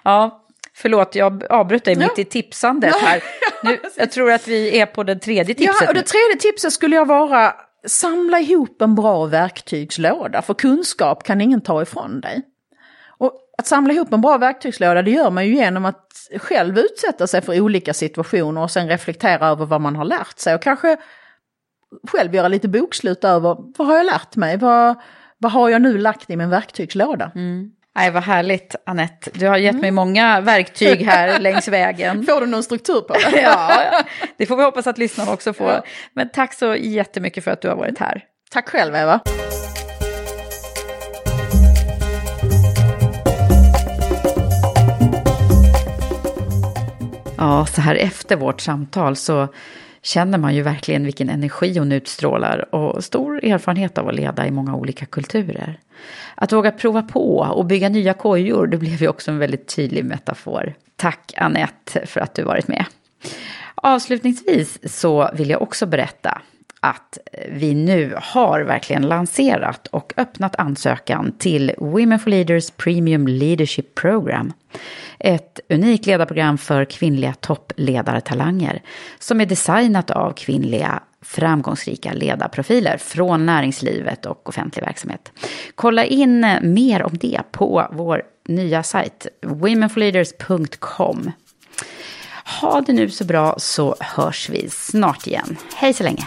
Ja, förlåt, jag avbröt dig mitt i tipsandet här. Nu, jag tror att vi är på det tredje tipset. Ja, och det tredje tipset skulle jag vara samla ihop en bra verktygslåda, för kunskap kan ingen ta ifrån dig. Att samla ihop en bra verktygslåda det gör man ju genom att själv utsätta sig för olika situationer och sen reflektera över vad man har lärt sig och kanske själv göra lite bokslut över vad har jag lärt mig, vad, vad har jag nu lagt i min verktygslåda. Nej, vad härligt, Annette. Du har gett mig många verktyg här längs vägen. Får du någon struktur på det? Ja, det får vi hoppas att lyssnarna också får. Men tack så jättemycket för att du har varit här. Tack själv Eva. Ja, så här efter vårt samtal så känner man ju verkligen vilken energi hon utstrålar och stor erfarenhet av att leda i många olika kulturer. Att våga prova på och bygga nya kojor, det blev ju också en väldigt tydlig metafor. Tack Annette för att du varit med. Avslutningsvis så vill jag också berätta att vi nu har verkligen lanserat och öppnat ansökan till Women for Leaders Premium Leadership Program. Ett unikt ledarprogram för kvinnliga toppledartalanger som är designat av kvinnliga framgångsrika ledarprofiler från näringslivet och offentlig verksamhet. Kolla in mer om det på vår nya sajt womenforleaders.com. Ha det nu så bra så hörs vi snart igen. Hej så länge!